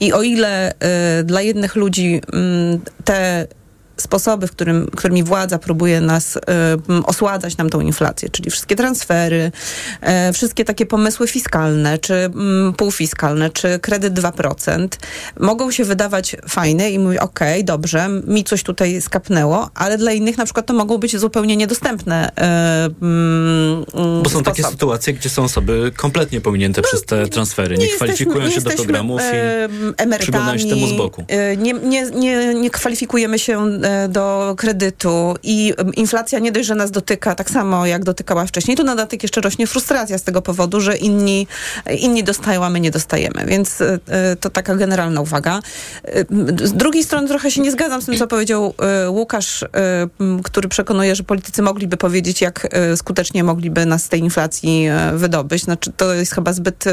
I o ile y, dla jednych ludzi mm, te sposoby, w którym, którymi władza próbuje nas y, osładzać nam tą inflację, czyli wszystkie transfery, y, wszystkie takie pomysły fiskalne, czy y, półfiskalne, czy kredyt 2%, mogą się wydawać fajne i okej, okay, dobrze, mi coś tutaj skapnęło, ale dla innych na przykład to mogą być zupełnie niedostępne. Bo są sposoby. takie sytuacje, gdzie są osoby kompletnie pominięte no, przez te transfery, nie, nie kwalifikują jesteśmy, się do programów i przyglądają się temu z boku. Nie, nie, nie, nie kwalifikujemy się do kredytu i inflacja nie dość, że nas dotyka tak samo, jak dotykała wcześniej, to na dodatek jeszcze rośnie frustracja z tego powodu, że inni, inni dostają, a my nie dostajemy. Więc e, to taka generalna uwaga. E, z drugiej strony trochę się nie zgadzam z tym, co powiedział e, Łukasz, który przekonuje, że politycy mogliby powiedzieć, jak skutecznie mogliby nas z tej inflacji wydobyć. Znaczy, to jest chyba zbyt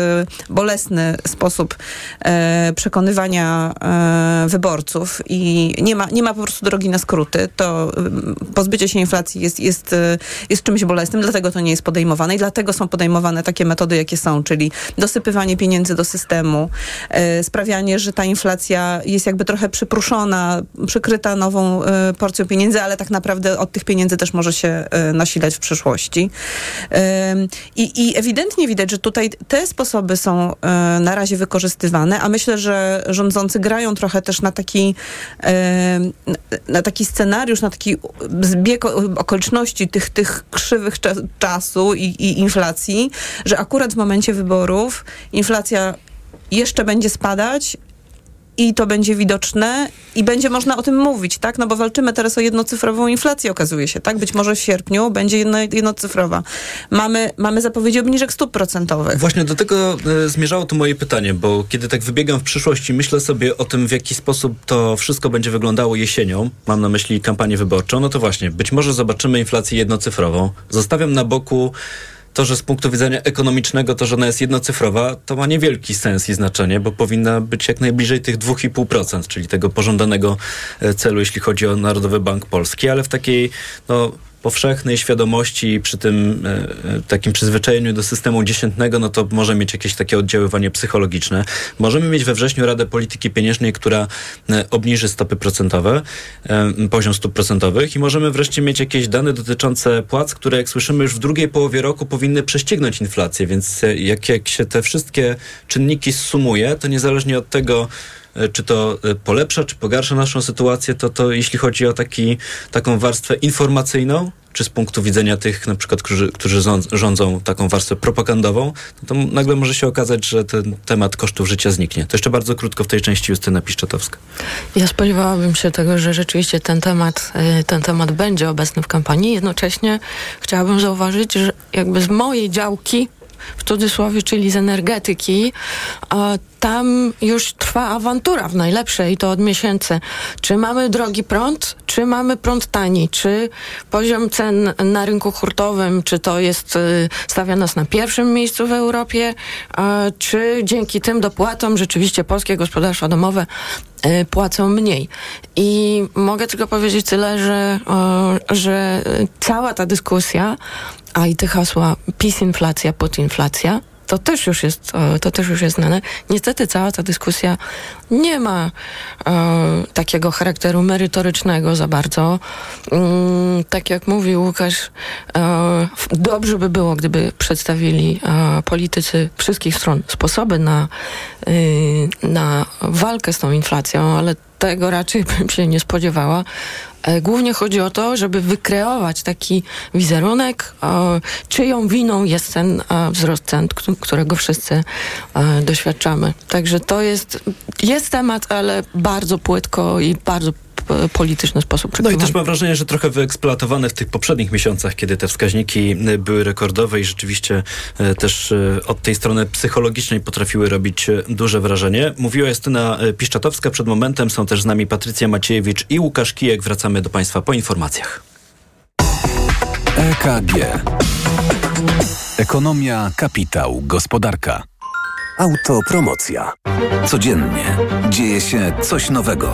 bolesny sposób przekonywania wyborców i nie ma, nie ma po prostu drogi na skróty. To pozbycie się inflacji jest, jest, jest czymś bolesnym, dlatego to nie jest podejmowane i dlatego są podejmowane takie metody, jakie są, czyli dosypywanie pieniędzy do systemu, e, sprawianie, że ta inflacja jest jakby trochę przypruszona, przykryta nową e, porcją pieniędzy, ale tak naprawdę od tych pieniędzy też może się nasilać w przyszłości. I, I ewidentnie widać, że tutaj te sposoby są na razie wykorzystywane, a myślę, że rządzący grają trochę też na taki, na taki scenariusz, na taki zbieg okoliczności tych, tych krzywych czasu i, i inflacji, że akurat w momencie wyborów inflacja jeszcze będzie spadać i to będzie widoczne i będzie można o tym mówić, tak? No bo walczymy teraz o jednocyfrową inflację, okazuje się, tak? Być może w sierpniu będzie jedno, jednocyfrowa. Mamy, mamy zapowiedzi obniżek stóp procentowych. Właśnie do tego e, zmierzało tu moje pytanie, bo kiedy tak wybiegam w przyszłość i myślę sobie o tym, w jaki sposób to wszystko będzie wyglądało jesienią, mam na myśli kampanię wyborczą, no to właśnie, być może zobaczymy inflację jednocyfrową. Zostawiam na boku to, że z punktu widzenia ekonomicznego to, że ona jest jednocyfrowa, to ma niewielki sens i znaczenie, bo powinna być jak najbliżej tych 2,5%, czyli tego pożądanego e, celu, jeśli chodzi o Narodowy Bank Polski, ale w takiej no, powszechnej świadomości, przy tym e, e, takim przyzwyczajeniu do systemu dziesiętnego, no to może mieć jakieś takie oddziaływanie psychologiczne. Możemy mieć we wrześniu Radę Polityki Pieniężnej, która e, obniży stopy procentowe, poziom stóp procentowych i możemy wreszcie mieć jakieś dane dotyczące płac, które jak słyszymy już w drugiej połowie roku powinny prześcignąć inflację, więc jak, jak się te wszystkie czynniki sumuje, to niezależnie od tego, czy to e, polepsza, czy pogarsza naszą sytuację, to, to jeśli chodzi o taki, taką warstwę informacyjną, czy z punktu widzenia tych na przykład, którzy, którzy rządzą taką warstwę propagandową, no to nagle może się okazać, że ten temat kosztów życia zniknie. To jeszcze bardzo krótko w tej części Justyna Piszczatowska. Ja spodziewałabym się tego, że rzeczywiście ten temat, e, ten temat będzie obecny w kampanii. Jednocześnie chciałabym zauważyć, że jakby z mojej działki w cudzysłowie, czyli z energetyki, tam już trwa awantura w najlepszej, to od miesięcy. Czy mamy drogi prąd, czy mamy prąd tani? Czy poziom cen na rynku hurtowym, czy to jest, y, stawia nas na pierwszym miejscu w Europie, czy dzięki tym dopłatom rzeczywiście polskie gospodarstwa domowe płacą mniej. I mogę tylko powiedzieć tyle, że, że cała ta dyskusja a i te hasła PiS inflacja, inflacja, to też już jest, to też już jest znane. Niestety cała ta dyskusja nie ma e, takiego charakteru merytorycznego za bardzo. Mm, tak jak mówił Łukasz, e, dobrze by było, gdyby przedstawili e, politycy wszystkich stron sposoby na, y, na walkę z tą inflacją, ale tego raczej bym się nie spodziewała. E, głównie chodzi o to, żeby wykreować taki wizerunek, czyją winą jest ten wzrost cen, którego wszyscy doświadczamy. Także to jest, jest temat, ale bardzo płytko i bardzo polityczny sposób No i też mam wrażenie, że trochę wyeksploatowane w tych poprzednich miesiącach, kiedy te wskaźniki były rekordowe i rzeczywiście y, też y, od tej strony psychologicznej potrafiły robić duże wrażenie. Mówiła Justyna Piszczatowska przed momentem, są też z nami Patrycja Maciejewicz i Łukasz Kijek. Wracamy do Państwa po informacjach. EKG Ekonomia, kapitał, gospodarka. Autopromocja. Codziennie dzieje się coś nowego.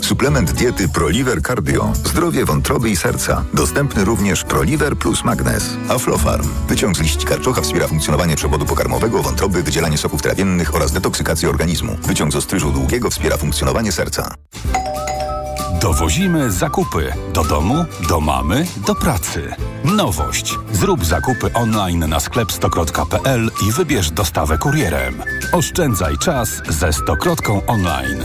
Suplement diety Proliver Cardio. Zdrowie wątroby i serca. Dostępny również Proliver plus Magnes. Aflofarm. Wyciąg z liści karczocha wspiera funkcjonowanie przewodu pokarmowego, wątroby, wydzielanie soków trawiennych oraz detoksykację organizmu. Wyciąg z ostryżu długiego wspiera funkcjonowanie serca. Dowozimy zakupy do domu, do mamy, do pracy. Nowość. Zrób zakupy online na sklep stokrot.pl i wybierz dostawę kurierem. Oszczędzaj czas ze Stokrotką online.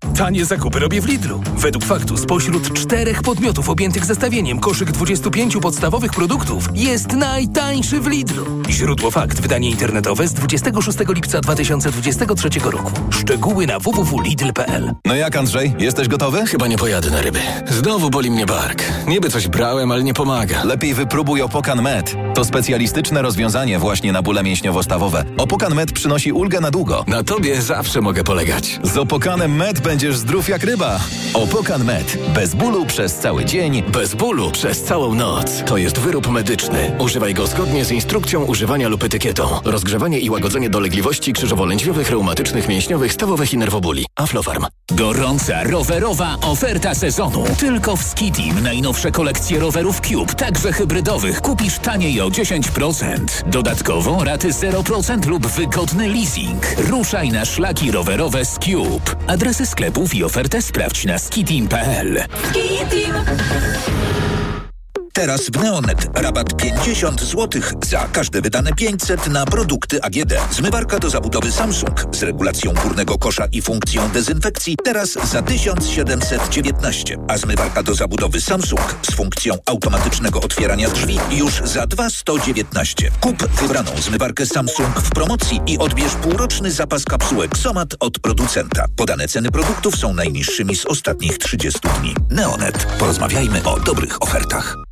Tanie zakupy robię w Lidlu. Według faktu spośród czterech podmiotów objętych zestawieniem koszyk 25 podstawowych produktów jest najtańszy w Lidlu. Źródło fakt. Wydanie internetowe z 26 lipca 2023 roku. Szczegóły na www.lidl.pl No jak Andrzej? Jesteś gotowy? Chyba nie pojadę na ryby. Znowu boli mnie bark. Niby coś brałem, ale nie pomaga. Lepiej wypróbuj Opokan Med. To specjalistyczne rozwiązanie właśnie na bóle mięśniowo-stawowe. Opokan Med przynosi ulgę na długo. Na tobie zawsze mogę polegać. Z Opokanem Med będziesz zdrów jak ryba. Opokan Med. Bez bólu przez cały dzień. Bez bólu przez całą noc. To jest wyrób medyczny. Używaj go zgodnie z instrukcją używania lub etykietą. Rozgrzewanie i łagodzenie dolegliwości krzyżowo-lędźwiowych, reumatycznych, mięśniowych, stawowych i nerwobóli. Aflofarm. Gorąca rowerowa oferta sezonu. Tylko w Skitim najnowsze kolekcje rowerów Cube, także hybrydowych, kupisz taniej o 10%. Dodatkowo raty 0% lub wygodny leasing. Ruszaj na szlaki rowerowe z Cube. Adresy sklepów i ofertę sprawdź na skitim.pl. Skitim. Teraz w Neonet rabat 50 zł za każde wydane 500 na produkty AGD. Zmywarka do zabudowy Samsung z regulacją górnego kosza i funkcją dezynfekcji teraz za 1719, a zmywarka do zabudowy Samsung z funkcją automatycznego otwierania drzwi już za 2119. Kup wybraną zmywarkę Samsung w promocji i odbierz półroczny zapas kapsułek Somat od producenta. Podane ceny produktów są najniższymi z ostatnich 30 dni. Neonet. Porozmawiajmy o dobrych ofertach.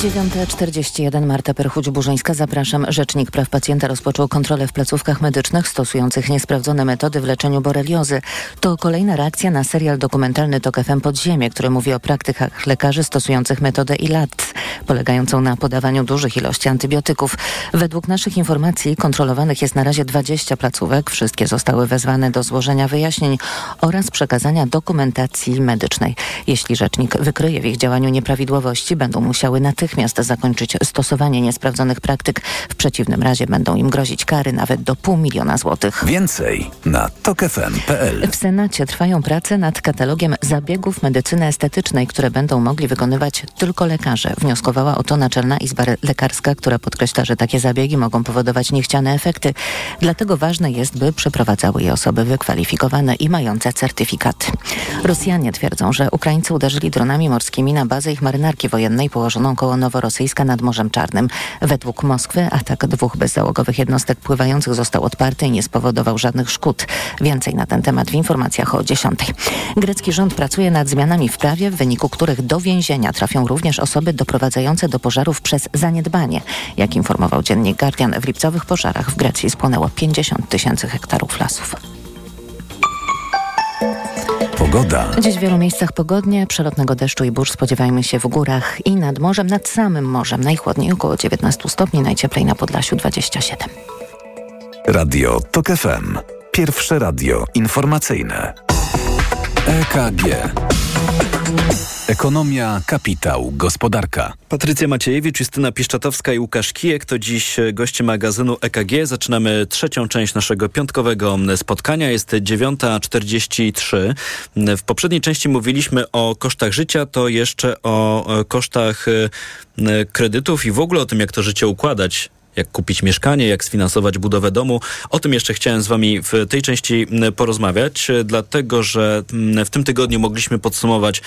9.41 Marta Perchuć-Burzyńska. Zapraszam. Rzecznik Praw Pacjenta rozpoczął kontrolę w placówkach medycznych stosujących niesprawdzone metody w leczeniu boreliozy. To kolejna reakcja na serial dokumentalny TOK FM Podziemie, który mówi o praktykach lekarzy stosujących metodę ILAT, polegającą na podawaniu dużych ilości antybiotyków. Według naszych informacji kontrolowanych jest na razie 20 placówek. Wszystkie zostały wezwane do złożenia wyjaśnień oraz przekazania dokumentacji medycznej. Jeśli rzecznik wykryje w ich działaniu nieprawidłowości, będą musiały natychmiast zakończyć stosowanie niesprawdzonych praktyk. W przeciwnym razie będą im grozić kary nawet do pół miliona złotych. Więcej na tokefm.pl. W Senacie trwają prace nad katalogiem zabiegów medycyny estetycznej, które będą mogli wykonywać tylko lekarze. Wnioskowała o to Naczelna Izba Lekarska, która podkreśla, że takie zabiegi mogą powodować niechciane efekty. Dlatego ważne jest, by przeprowadzały je osoby wykwalifikowane i mające certyfikaty. Rosjanie twierdzą, że Ukraińcy uderzyli dronami morskimi na bazę ich marynarki wojennej położoną koło noworosyjska nad Morzem Czarnym. Według Moskwy atak dwóch bezzałogowych jednostek pływających został odparty i nie spowodował żadnych szkód. Więcej na ten temat w informacjach o 10. Grecki rząd pracuje nad zmianami w prawie, w wyniku których do więzienia trafią również osoby doprowadzające do pożarów przez zaniedbanie. Jak informował dziennik Guardian, w lipcowych pożarach w Grecji spłonęło 50 tysięcy hektarów lasów. Pogoda. Dziś w wielu miejscach pogodnie, przelotnego deszczu i burz spodziewajmy się w górach i nad morzem, nad samym morzem. Najchłodniej około 19 stopni, najcieplej na Podlasiu 27. Radio TOK FM. Pierwsze radio informacyjne. EKG. Ekonomia, kapitał, gospodarka. Patrycja Maciejewicz, Justyna Piszczatowska i Łukasz Kijek to dziś goście magazynu EKG. Zaczynamy trzecią część naszego piątkowego spotkania. Jest 9.43. W poprzedniej części mówiliśmy o kosztach życia, to jeszcze o kosztach kredytów i w ogóle o tym, jak to życie układać jak kupić mieszkanie, jak sfinansować budowę domu. O tym jeszcze chciałem z Wami w tej części porozmawiać, dlatego że w tym tygodniu mogliśmy podsumować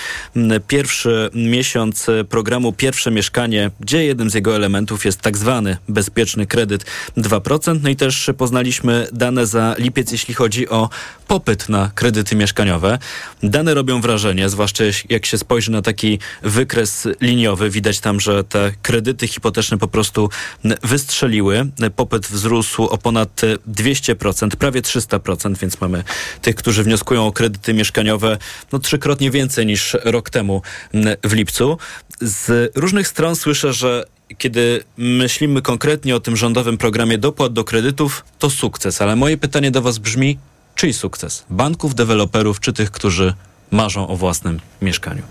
pierwszy miesiąc programu Pierwsze Mieszkanie, gdzie jednym z jego elementów jest tak zwany bezpieczny kredyt 2%. No i też poznaliśmy dane za lipiec, jeśli chodzi o popyt na kredyty mieszkaniowe. Dane robią wrażenie, zwłaszcza jak się spojrzy na taki wykres liniowy. Widać tam, że te kredyty hipoteczne po prostu wystrzeliły strzeliły. Popyt wzrósł o ponad 200%, prawie 300%, więc mamy tych, którzy wnioskują o kredyty mieszkaniowe no trzykrotnie więcej niż rok temu w lipcu. Z różnych stron słyszę, że kiedy myślimy konkretnie o tym rządowym programie dopłat do kredytów, to sukces. Ale moje pytanie do Was brzmi, czyj sukces? Banków, deweloperów, czy tych, którzy marzą o własnym mieszkaniu?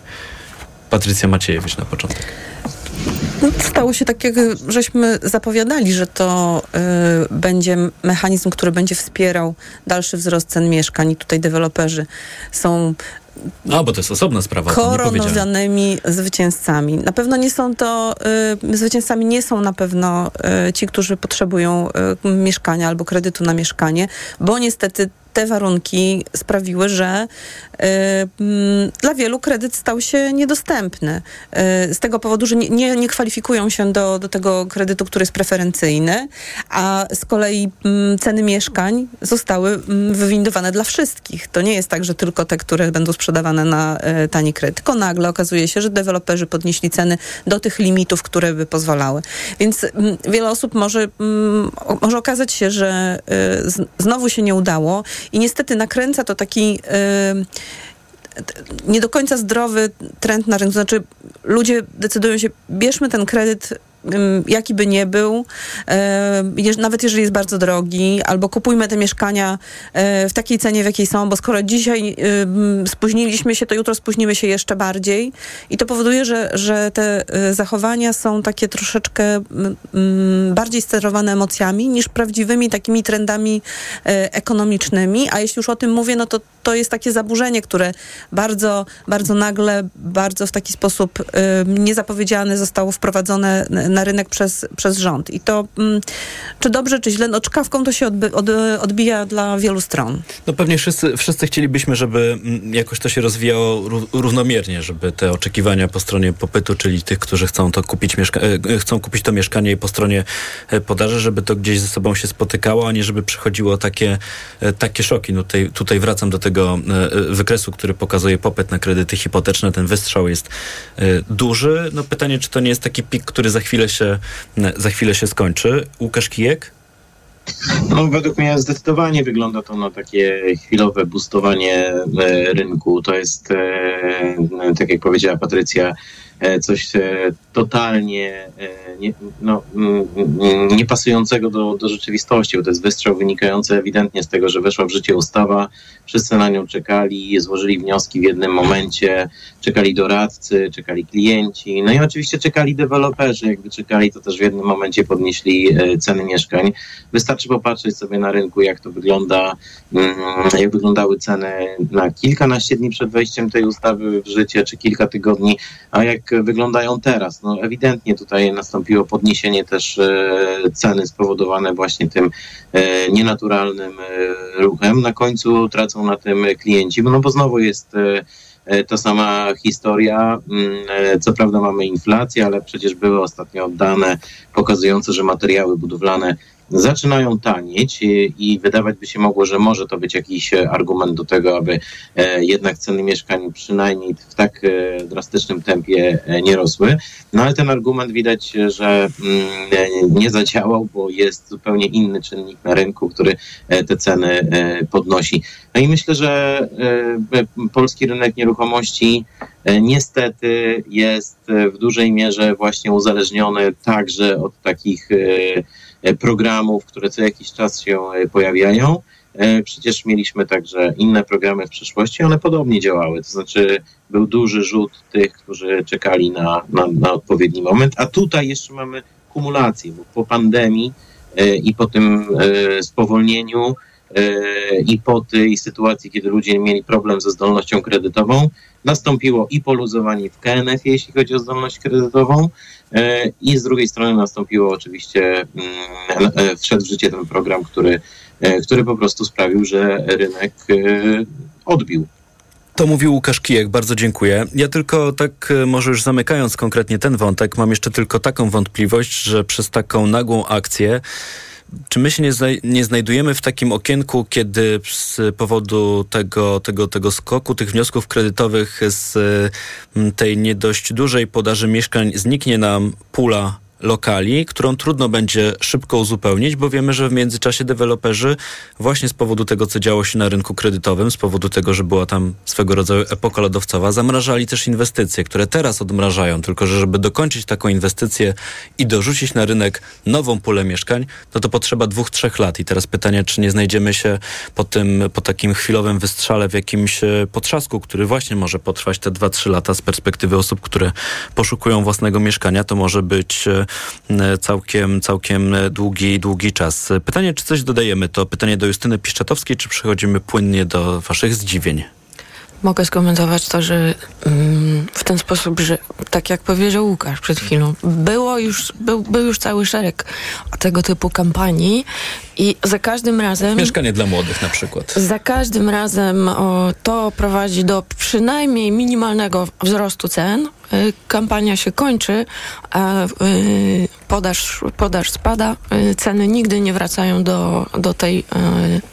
Patrycja Maciejewicz na początek. No, stało się tak, jak żeśmy zapowiadali, że to y, będzie mechanizm, który będzie wspierał dalszy wzrost cen mieszkań i tutaj deweloperzy są a, bo to jest osobna sprawa. Koronowanymi zwycięzcami. Na pewno nie są to, y, zwycięzcami nie są na pewno y, ci, którzy potrzebują y, mieszkania albo kredytu na mieszkanie, bo niestety te warunki sprawiły, że y, mm, dla wielu kredyt stał się niedostępny. Y, z tego powodu, że nie, nie, kwalifikują się do, do tego kredytu, który jest preferencyjny, a z kolei y, ceny mieszkań zostały mm, wywindowane dla wszystkich. To nie jest tak, że tylko te, które będą sprzedawane na y, tani kredyt. Tylko nagle okazuje się, że deweloperzy podnieśli ceny do tych limitów, które by pozwalały. Więc mm, wiele osób może, może okazać się, że znowu się nie udało i niestety nakręca to taki nie do końca zdrowy trend na rynku. Znaczy, ludzie decydują się, bierzmy ten kredyt jaki by nie był, nawet jeżeli jest bardzo drogi, albo kupujmy te mieszkania e, w takiej cenie, w jakiej są, bo skoro dzisiaj spóźniliśmy się, to jutro spóźnimy się jeszcze bardziej. I to powoduje, że, że te e, zachowania są takie troszeczkę bardziej sterowane emocjami niż prawdziwymi takimi trendami e, ekonomicznymi, a jeśli już o tym mówię, no to to jest takie zaburzenie, które bardzo, bardzo nagle, bardzo w taki sposób niezapowiedziany zostało wprowadzone na rynek przez, przez rząd. I to mm, czy dobrze, czy źle, no czkawką to się odby, od, odbija dla wielu stron. No pewnie wszyscy, wszyscy chcielibyśmy, żeby mm, jakoś to się rozwijało równomiernie, żeby te oczekiwania po stronie popytu, czyli tych, którzy chcą to kupić, e, chcą kupić to mieszkanie i po stronie e, podaży, żeby to gdzieś ze sobą się spotykało, a nie żeby przychodziło takie, e, takie szoki. No tutaj, tutaj wracam do tego wykresu, który pokazuje popyt na kredyty hipoteczne. Ten wystrzał jest duży. No pytanie, czy to nie jest taki pik, który za chwilę chwilę się, za chwilę się skończy. Łukasz Kijek? No, według mnie zdecydowanie wygląda to na takie chwilowe boostowanie e, rynku. To jest, e, tak jak powiedziała Patrycja, coś e, totalnie e, nie, no, niepasującego do, do rzeczywistości, bo to jest wystrzał wynikający ewidentnie z tego, że weszła w życie ustawa, wszyscy na nią czekali, złożyli wnioski w jednym momencie, czekali doradcy, czekali klienci, no i oczywiście czekali deweloperzy, jakby czekali, to też w jednym momencie podnieśli ceny mieszkań. Wystarczy popatrzeć sobie na rynku, jak to wygląda, mm, jak wyglądały ceny na kilkanaście dni przed wejściem tej ustawy w życie, czy kilka tygodni, a jak wyglądają teraz. No ewidentnie tutaj nastąpiło podniesienie też e, ceny spowodowane właśnie tym e, nienaturalnym e, ruchem. Na końcu tracą na tym klienci, no bo znowu jest to sama historia. Mm, Co prawda mamy inflację, ale przecież były ostatnio dane pokazujące, że materiały budowlane zaczynają tanieć i, i wydawać by się mogło, że może to być jakiś e, argument do tego, aby e, jednak ceny mieszkań przynajmniej w tak e, drastycznym tempie nie rosły. No ale ten argument widać, że mm, nie zadziałał, bo jest zupełnie inny czynnik na rynku, który te ceny podnosi. No i myślę, że polski rynek nieruchomości niestety jest w dużej mierze właśnie uzależniony także od takich programów, które co jakiś czas się e, pojawiają. E, Przecież mieliśmy także inne programy w przeszłości, one podobnie działały. To znaczy był duży rzut tych, którzy czekali na, na, na odpowiedni moment, a tutaj jeszcze mamy kumulację, bo po pandemii e, i po tym e, spowolnieniu e, i po tej sytuacji, kiedy ludzie mieli problem ze zdolnością kredytową, nastąpiło i poluzowanie w KNF, jeśli chodzi o zdolność kredytową, e, i z drugiej strony nastąpiło oczywiście, mm, e, wszedł w życie ten program, który, e, który po prostu sprawił, że rynek e, odbił. To mówił Łukasz Kijek, bardzo dziękuję. Ja tylko tak, e, może już zamykając konkretnie ten wątek, mam jeszcze tylko taką wątpliwość, że przez taką nagłą akcję czy my się nie, znaj- nie znajdujemy w takim okienku, kiedy z powodu tego, tego, tego skoku, tych wniosków kredytowych z m, tej nie dość dużej podaży mieszkań zniknie nam pula lokali, którą trudno będzie szybko uzupełnić, bo wiemy, że w międzyczasie deweloperzy właśnie z powodu tego, co działo się na rynku kredytowym, z powodu tego, że była tam swego rodzaju epoka lodowcowa, zamrażali też inwestycje, które teraz odmrażają, tylko że żeby dokończyć taką inwestycję i dorzucić na rynek nową pulę mieszkań, no to potrzeba dwóch, trzech lat. I teraz pytanie, czy nie znajdziemy się po tym, po takim chwilowym wystrzale w jakimś e, potrzasku, który właśnie może potrwać te dwa, trzy lata z perspektywy osób, które poszukują własnego mieszkania, to może być e, całkiem, całkiem e, długi, długi czas. E, Pytanie, czy coś dodajemy? To pytanie do Justyny Piszczatowskiej, czy przechodzimy płynnie do waszych zdziwień? Mogę skomentować to, że mm, w ten sposób, że tak jak powiedział Łukasz przed chwilą, było już, był, był już cały szereg tego typu kampanii i za każdym razem... Mieszkanie dla młodych na przykład. Za każdym razem o, to prowadzi do przynajmniej minimalnego wzrostu cen. Y, Kampania się kończy, a y, podaż, podaż spada, y, ceny nigdy nie wracają do, do tej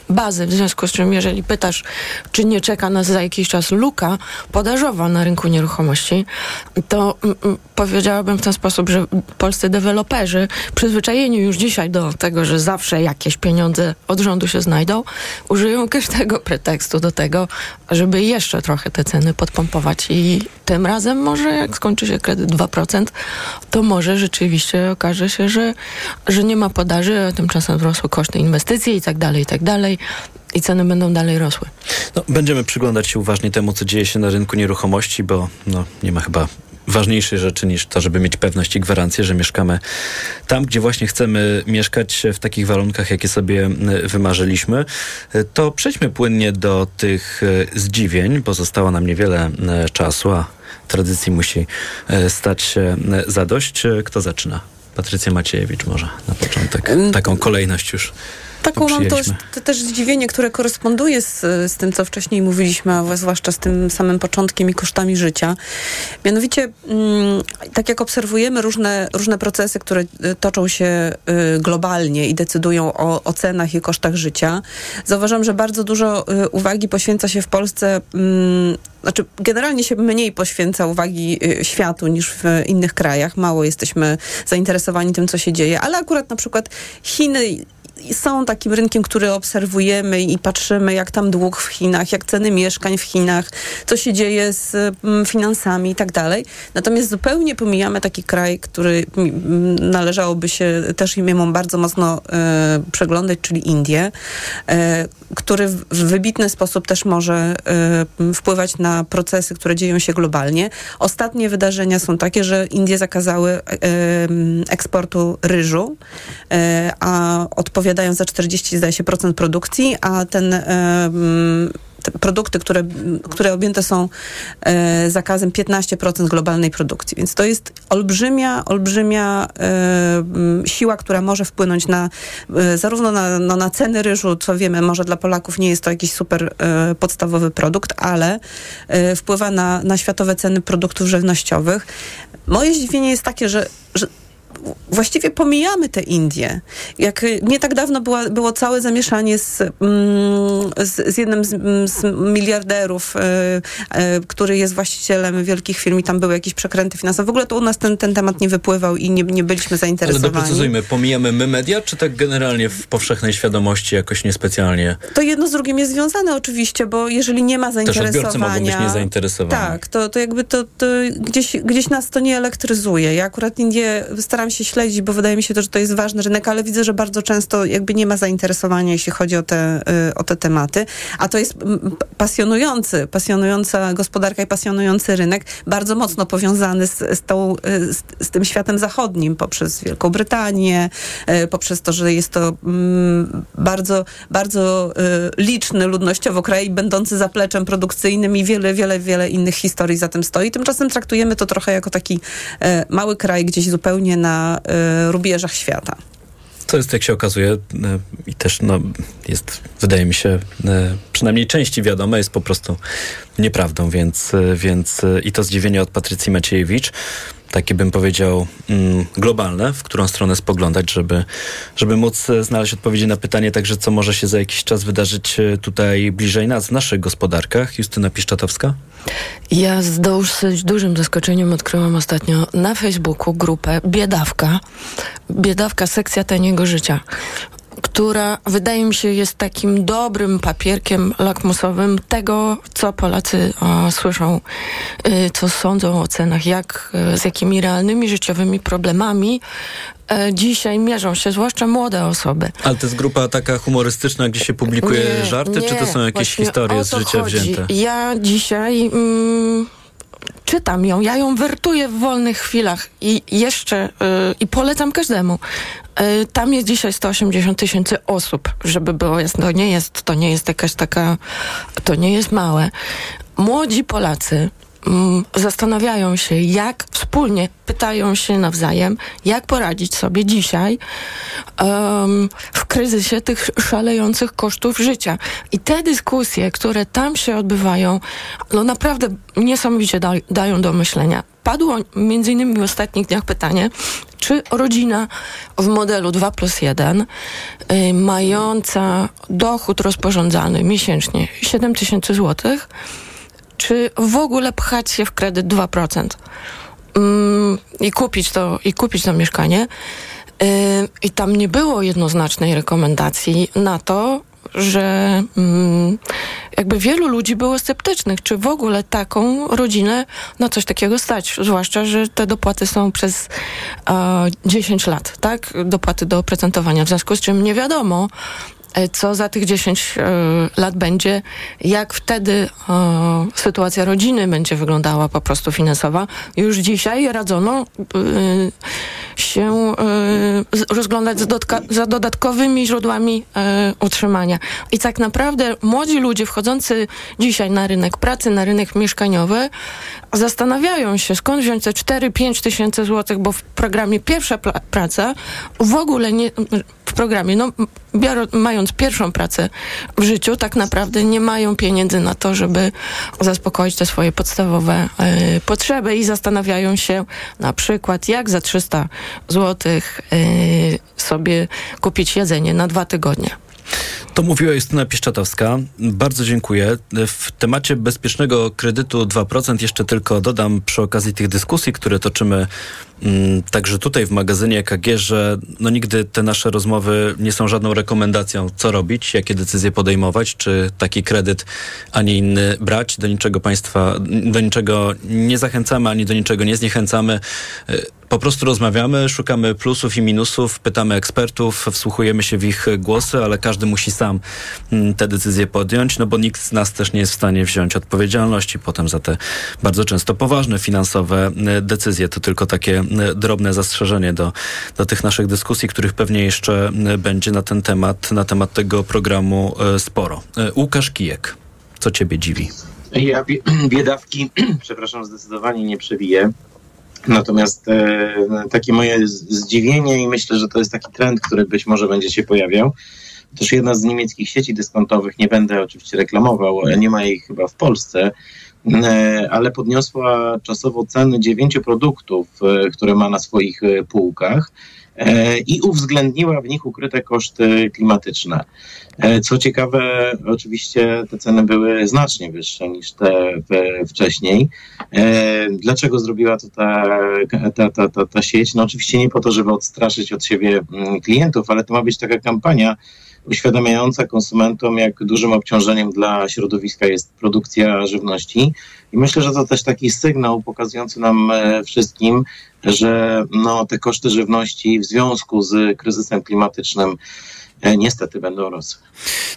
bazy. W związku z czym, jeżeli pytasz, czy nie czeka nas za jakiś czas luka podażowa na rynku nieruchomości, to mm, mm, powiedziałabym w ten sposób, że polscy deweloperzy przyzwyczajeni już dzisiaj do tego, że zawsze jakieś pieniądze od rządu się znajdą, użyją każdego pretekstu do tego, żeby jeszcze trochę te ceny podpompować i tym razem może jak skończy się kredyt 2%, to może rzeczywiście okaże się, że, że nie ma podaży, a tymczasem wzrosły koszty inwestycji i tak dalej, i tak dalej. I ceny będą dalej rosły. No, będziemy przyglądać się uważnie temu, co dzieje się na rynku nieruchomości, bo no, nie ma chyba ważniejszej rzeczy niż to, żeby mieć pewność i gwarancję, że mieszkamy tam, gdzie właśnie chcemy mieszkać w takich warunkach, jakie sobie wymarzyliśmy. To przejdźmy płynnie do tych y, zdziwień, bo zostało nam niewiele czasu, a tradycji musi y, stać się zadość. Y, Kto zaczyna? Patrycja Maciejewicz może na początek. Taką kolejność już Taką mam to, to też zdziwienie, które koresponduje z, z tym, co wcześniej mówiliśmy, a zwłaszcza z tym samym początkiem i kosztami życia. Mianowicie, mm, tak jak obserwujemy różne, różne procesy, które y, toczą się y, globalnie i decydują o, o cenach i kosztach życia, zauważam, że bardzo dużo y, uwagi poświęca się w Polsce mm, znaczy generalnie się mniej poświęca uwagi światu niż w innych krajach. Mało jesteśmy zainteresowani tym, co się dzieje, ale akurat na przykład Chiny są takim rynkiem, który obserwujemy i patrzymy, jak tam dług w Chinach, jak ceny mieszkań w Chinach, co się dzieje z mm, finansami i tak dalej. Natomiast zupełnie pomijamy taki kraj, który mm, należałoby się też jemu bardzo mocno e, przeglądać, czyli Indie, e, który w wybitny sposób też może e, wpływać na procesy, które dzieją się globalnie. Ostatnie wydarzenia są takie, że Indie zakazały e, eksportu ryżu, e, a odpowiadają za 40, zdaje się, procent produkcji, a ten em, produkty, które, które objęte są e, zakazem 15% globalnej produkcji. Więc to jest olbrzymia, olbrzymia e, siła, która może wpłynąć na e, zarówno na, no, na ceny ryżu, co wiemy, może dla Polaków nie jest to jakiś super e, podstawowy produkt, ale e, wpływa na, na światowe ceny produktów żywnościowych. Moje zdziwienie jest takie, że, że właściwie pomijamy te Indie. Jak nie tak dawno była, było całe zamieszanie z, mm, z, z jednym z, z miliarderów, y, y, który jest właścicielem wielkich firm i tam były jakieś przekręty finansowe. W ogóle to u nas ten, ten temat nie wypływał i nie, nie byliśmy zainteresowani. Ale doprecyzujmy, pomijamy my media, czy tak generalnie w powszechnej świadomości jakoś niespecjalnie? To jedno z drugim jest związane oczywiście, bo jeżeli nie ma zainteresowania... Też odbiorcy mogą być niezainteresowani. Tak, to, to jakby to, to gdzieś, gdzieś nas to nie elektryzuje. Ja akurat Indie staram się śledzić, bo wydaje mi się to, że to jest ważny rynek, ale widzę, że bardzo często jakby nie ma zainteresowania, jeśli chodzi o te, y, o te tematy. A to jest pasjonujący, pasjonująca gospodarka i pasjonujący rynek, bardzo mocno powiązany z, z, tą, y, z, z tym światem zachodnim, poprzez Wielką Brytanię, y, poprzez to, że jest to bardzo, bardzo liczny ludnościowo kraj, będący zapleczem produkcyjnym i wiele, wiele, wiele innych historii za tym stoi. Tymczasem traktujemy to trochę jako taki mały kraj gdzieś zupełnie na y, rubieżach świata. To jest, jak się okazuje, y, i też no, jest, wydaje mi się, y, przynajmniej części wiadome, jest po prostu nieprawdą, więc, więc i to zdziwienie od Patrycji Maciejewicz, takie bym powiedział mm, globalne, w którą stronę spoglądać, żeby, żeby móc znaleźć odpowiedzi na pytanie także, co może się za jakiś czas wydarzyć tutaj bliżej nas, w naszych gospodarkach. Justyna Piszczatowska? Ja z dosyć dużym zaskoczeniem odkryłam ostatnio na Facebooku grupę Biedawka. Biedawka sekcja taniego życia która wydaje mi się jest takim dobrym papierkiem lakmusowym tego, co Polacy o, słyszą, y, co sądzą o cenach, jak, y, z jakimi realnymi życiowymi problemami dzisiaj mierzą się, zwłaszcza młode osoby. Ale to jest grupa taka humorystyczna, gdzie się publikuje nie, żarty, nie, czy to są jakieś historie z życia chodzi. wzięte? Ja dzisiaj... Mm, czytam ją, ja ją wertuję w wolnych chwilach i jeszcze yy, i polecam każdemu. Yy, tam jest dzisiaj 180 tysięcy osób, żeby było jasne. To nie jest, to nie jest jakaś taka, to nie jest małe. Młodzi Polacy zastanawiają się, jak wspólnie pytają się nawzajem, jak poradzić sobie dzisiaj um, w kryzysie tych szalejących kosztów życia. I te dyskusje, które tam się odbywają, no naprawdę niesamowicie da, dają do myślenia. Padło między innymi w ostatnich dniach pytanie, czy rodzina w modelu 2 plus 1 y, mająca dochód rozporządzalny miesięcznie 7 tysięcy złotych czy w ogóle pchać się w kredyt 2% mm, i, kupić to, i kupić to mieszkanie. Yy, I tam nie było jednoznacznej rekomendacji na to, że mm, jakby wielu ludzi było sceptycznych, czy w ogóle taką rodzinę na coś takiego stać. Zwłaszcza, że te dopłaty są przez e, 10 lat, tak? Dopłaty do oprocentowania, w związku z czym nie wiadomo, co za tych 10 e, lat będzie, jak wtedy e, sytuacja rodziny będzie wyglądała po prostu finansowa. Już dzisiaj radzono się rozglądać za, dodatkowymi źródłami utrzymania. I tak naprawdę młodzi ludzie wchodzący dzisiaj na rynek pracy, na rynek mieszkaniowy, zastanawiają się, skąd wziąć te 4-5 tysięcy złotych, bo w programie Pierwsza Praca w ogóle nie, w programie, no biorą, mając pierwszą pracę w życiu, tak naprawdę nie mają pieniędzy na to, żeby zaspokoić te swoje podstawowe y, potrzeby i zastanawiają się na przykład, jak za 300 złotych y, sobie kupić jedzenie na dwa tygodnie. To mówiła Justyna Pieszczatowska. Bardzo dziękuję. W temacie bezpiecznego kredytu 2% jeszcze tylko dodam przy okazji tych dyskusji, które toczymy także tutaj w magazynie EKG, że no nigdy te nasze rozmowy nie są żadną rekomendacją, co robić, jakie decyzje podejmować, czy taki kredyt, a nie inny brać. Do niczego państwa, do niczego nie zachęcamy, ani do niczego nie zniechęcamy po prostu rozmawiamy, szukamy plusów i minusów, pytamy ekspertów, wsłuchujemy się w ich głosy, ale każdy musi sam mm, te decyzje podjąć, no bo nikt z nas też nie jest w stanie wziąć odpowiedzialności potem za te bardzo często poważne finansowe y, decyzje. To tylko takie y, drobne zastrzeżenie do, do tych naszych dyskusji, których pewnie jeszcze y, będzie na ten temat, na temat tego programu sporo. Łukasz Kijek. Co ciebie dziwi? Ja biedawki, przepraszam, zdecydowanie nie przewiję. Natomiast e, takie moje zdziwienie i myślę, że to jest taki trend, który być może będzie się pojawiał. Też jedna z niemieckich sieci dyskontowych, nie będę oczywiście reklamował, nie ma jej chyba w Polsce, e, ale podniosła czasowo ceny dziewięciu produktów, e, które ma na swoich półkach i uwzględniła w nich ukryte koszty klimatyczne. Co ciekawe, oczywiście te ceny były znacznie wyższe niż te wcześniej. Dlaczego zrobiła to ta, ta, ta, ta, ta sieć? No oczywiście nie po to, żeby odstraszyć od siebie klientów, ale to ma być taka kampania, uświadamiająca konsumentom, jak dużym obciążeniem dla środowiska jest produkcja żywności. I myślę, że to też taki sygnał pokazujący nam wszystkim, że no, te koszty żywności w związku z kryzysem klimatycznym niestety będą rosły.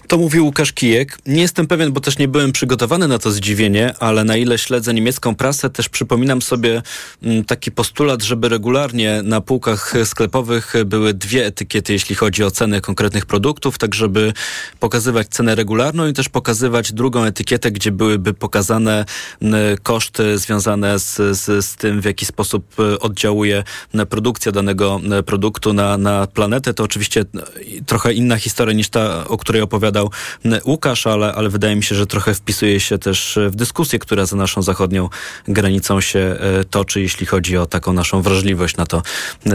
To mówił Łukasz Kijek. Nie jestem pewien, bo też nie byłem przygotowany na to zdziwienie, ale na ile śledzę niemiecką prasę, też przypominam sobie mm, taki postulat, żeby regularnie na półkach sklepowych były dwie etykiety, jeśli chodzi o ceny konkretnych produktów, tak żeby pokazywać cenę regularną i też pokazywać drugą etykietę, gdzie byłyby pokazane mm, koszty związane z, z, z tym, w jaki sposób e, oddziałuje produkcja danego produktu na, na planetę. To oczywiście trochę inna historia niż ta, o której opowiadał Łukasz, ale, ale wydaje mi się, że trochę wpisuje się też w dyskusję, która za naszą zachodnią granicą się e, toczy, jeśli chodzi o taką naszą wrażliwość na to,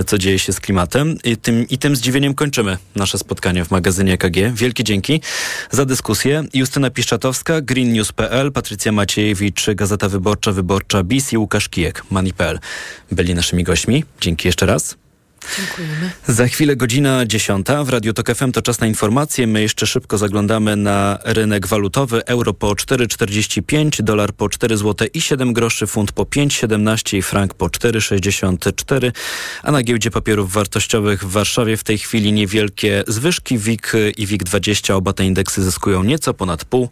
co dzieje się z klimatem. I tym, i tym zdziwieniem kończymy nasze spotkanie w magazynie EKG. Wielkie dzięki za dyskusję. Justyna Piszczatowska, greennews.pl, Patrycja Maciejewicz, Gazeta Wyborcza, Wyborcza BIS i Łukasz Kijek, Money.pl byli naszymi gośćmi. Dzięki jeszcze raz. Dziękujemy. Za chwilę godzina 10 w Radio Tok FM to czas na informacje. My jeszcze szybko zaglądamy na rynek walutowy. Euro po 4,45, dolar po 4 zł i 7 groszy, funt po 5,17 i frank po 4,64. A na giełdzie papierów wartościowych w Warszawie w tej chwili niewielkie zwyżki. WIG i WIG20 oba te indeksy zyskują nieco ponad pół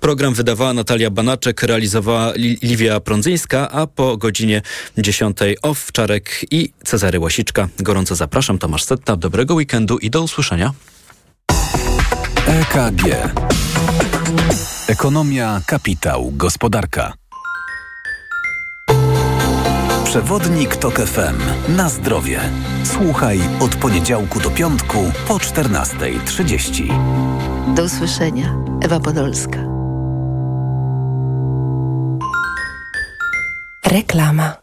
Program wydawała Natalia Banaczek, realizowała Liwia Prądzyńska, a po godzinie 10 Owczarek i Cezary Łasiczka. Gorąco zapraszam, Tomasz Setta. Dobrego weekendu i do usłyszenia. EKG. Ekonomia, kapitał, gospodarka. Przewodnik TOK FM. Na zdrowie. Słuchaj od poniedziałku do piątku po 14.30. Do usłyszenia. Ewa Podolska. Reklama.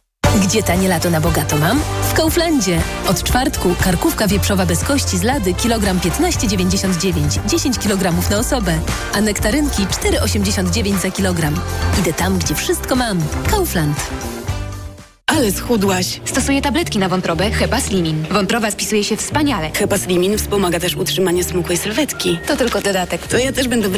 Gdzie tanie lato na bogato mam? W Kauflandzie. Od czwartku karkówka wieprzowa bez kości z lady kilogram 15,99, 10 kg na osobę. A nektarynki 4,89 za kilogram. Idę tam, gdzie wszystko mam. Kaufland. Ale schudłaś. Stosuję tabletki na wątrobę Hepa Slimin. Wątroba spisuje się wspaniale. Hepa Slimin wspomaga też utrzymanie smukłej sylwetki. To tylko dodatek. To ja też będę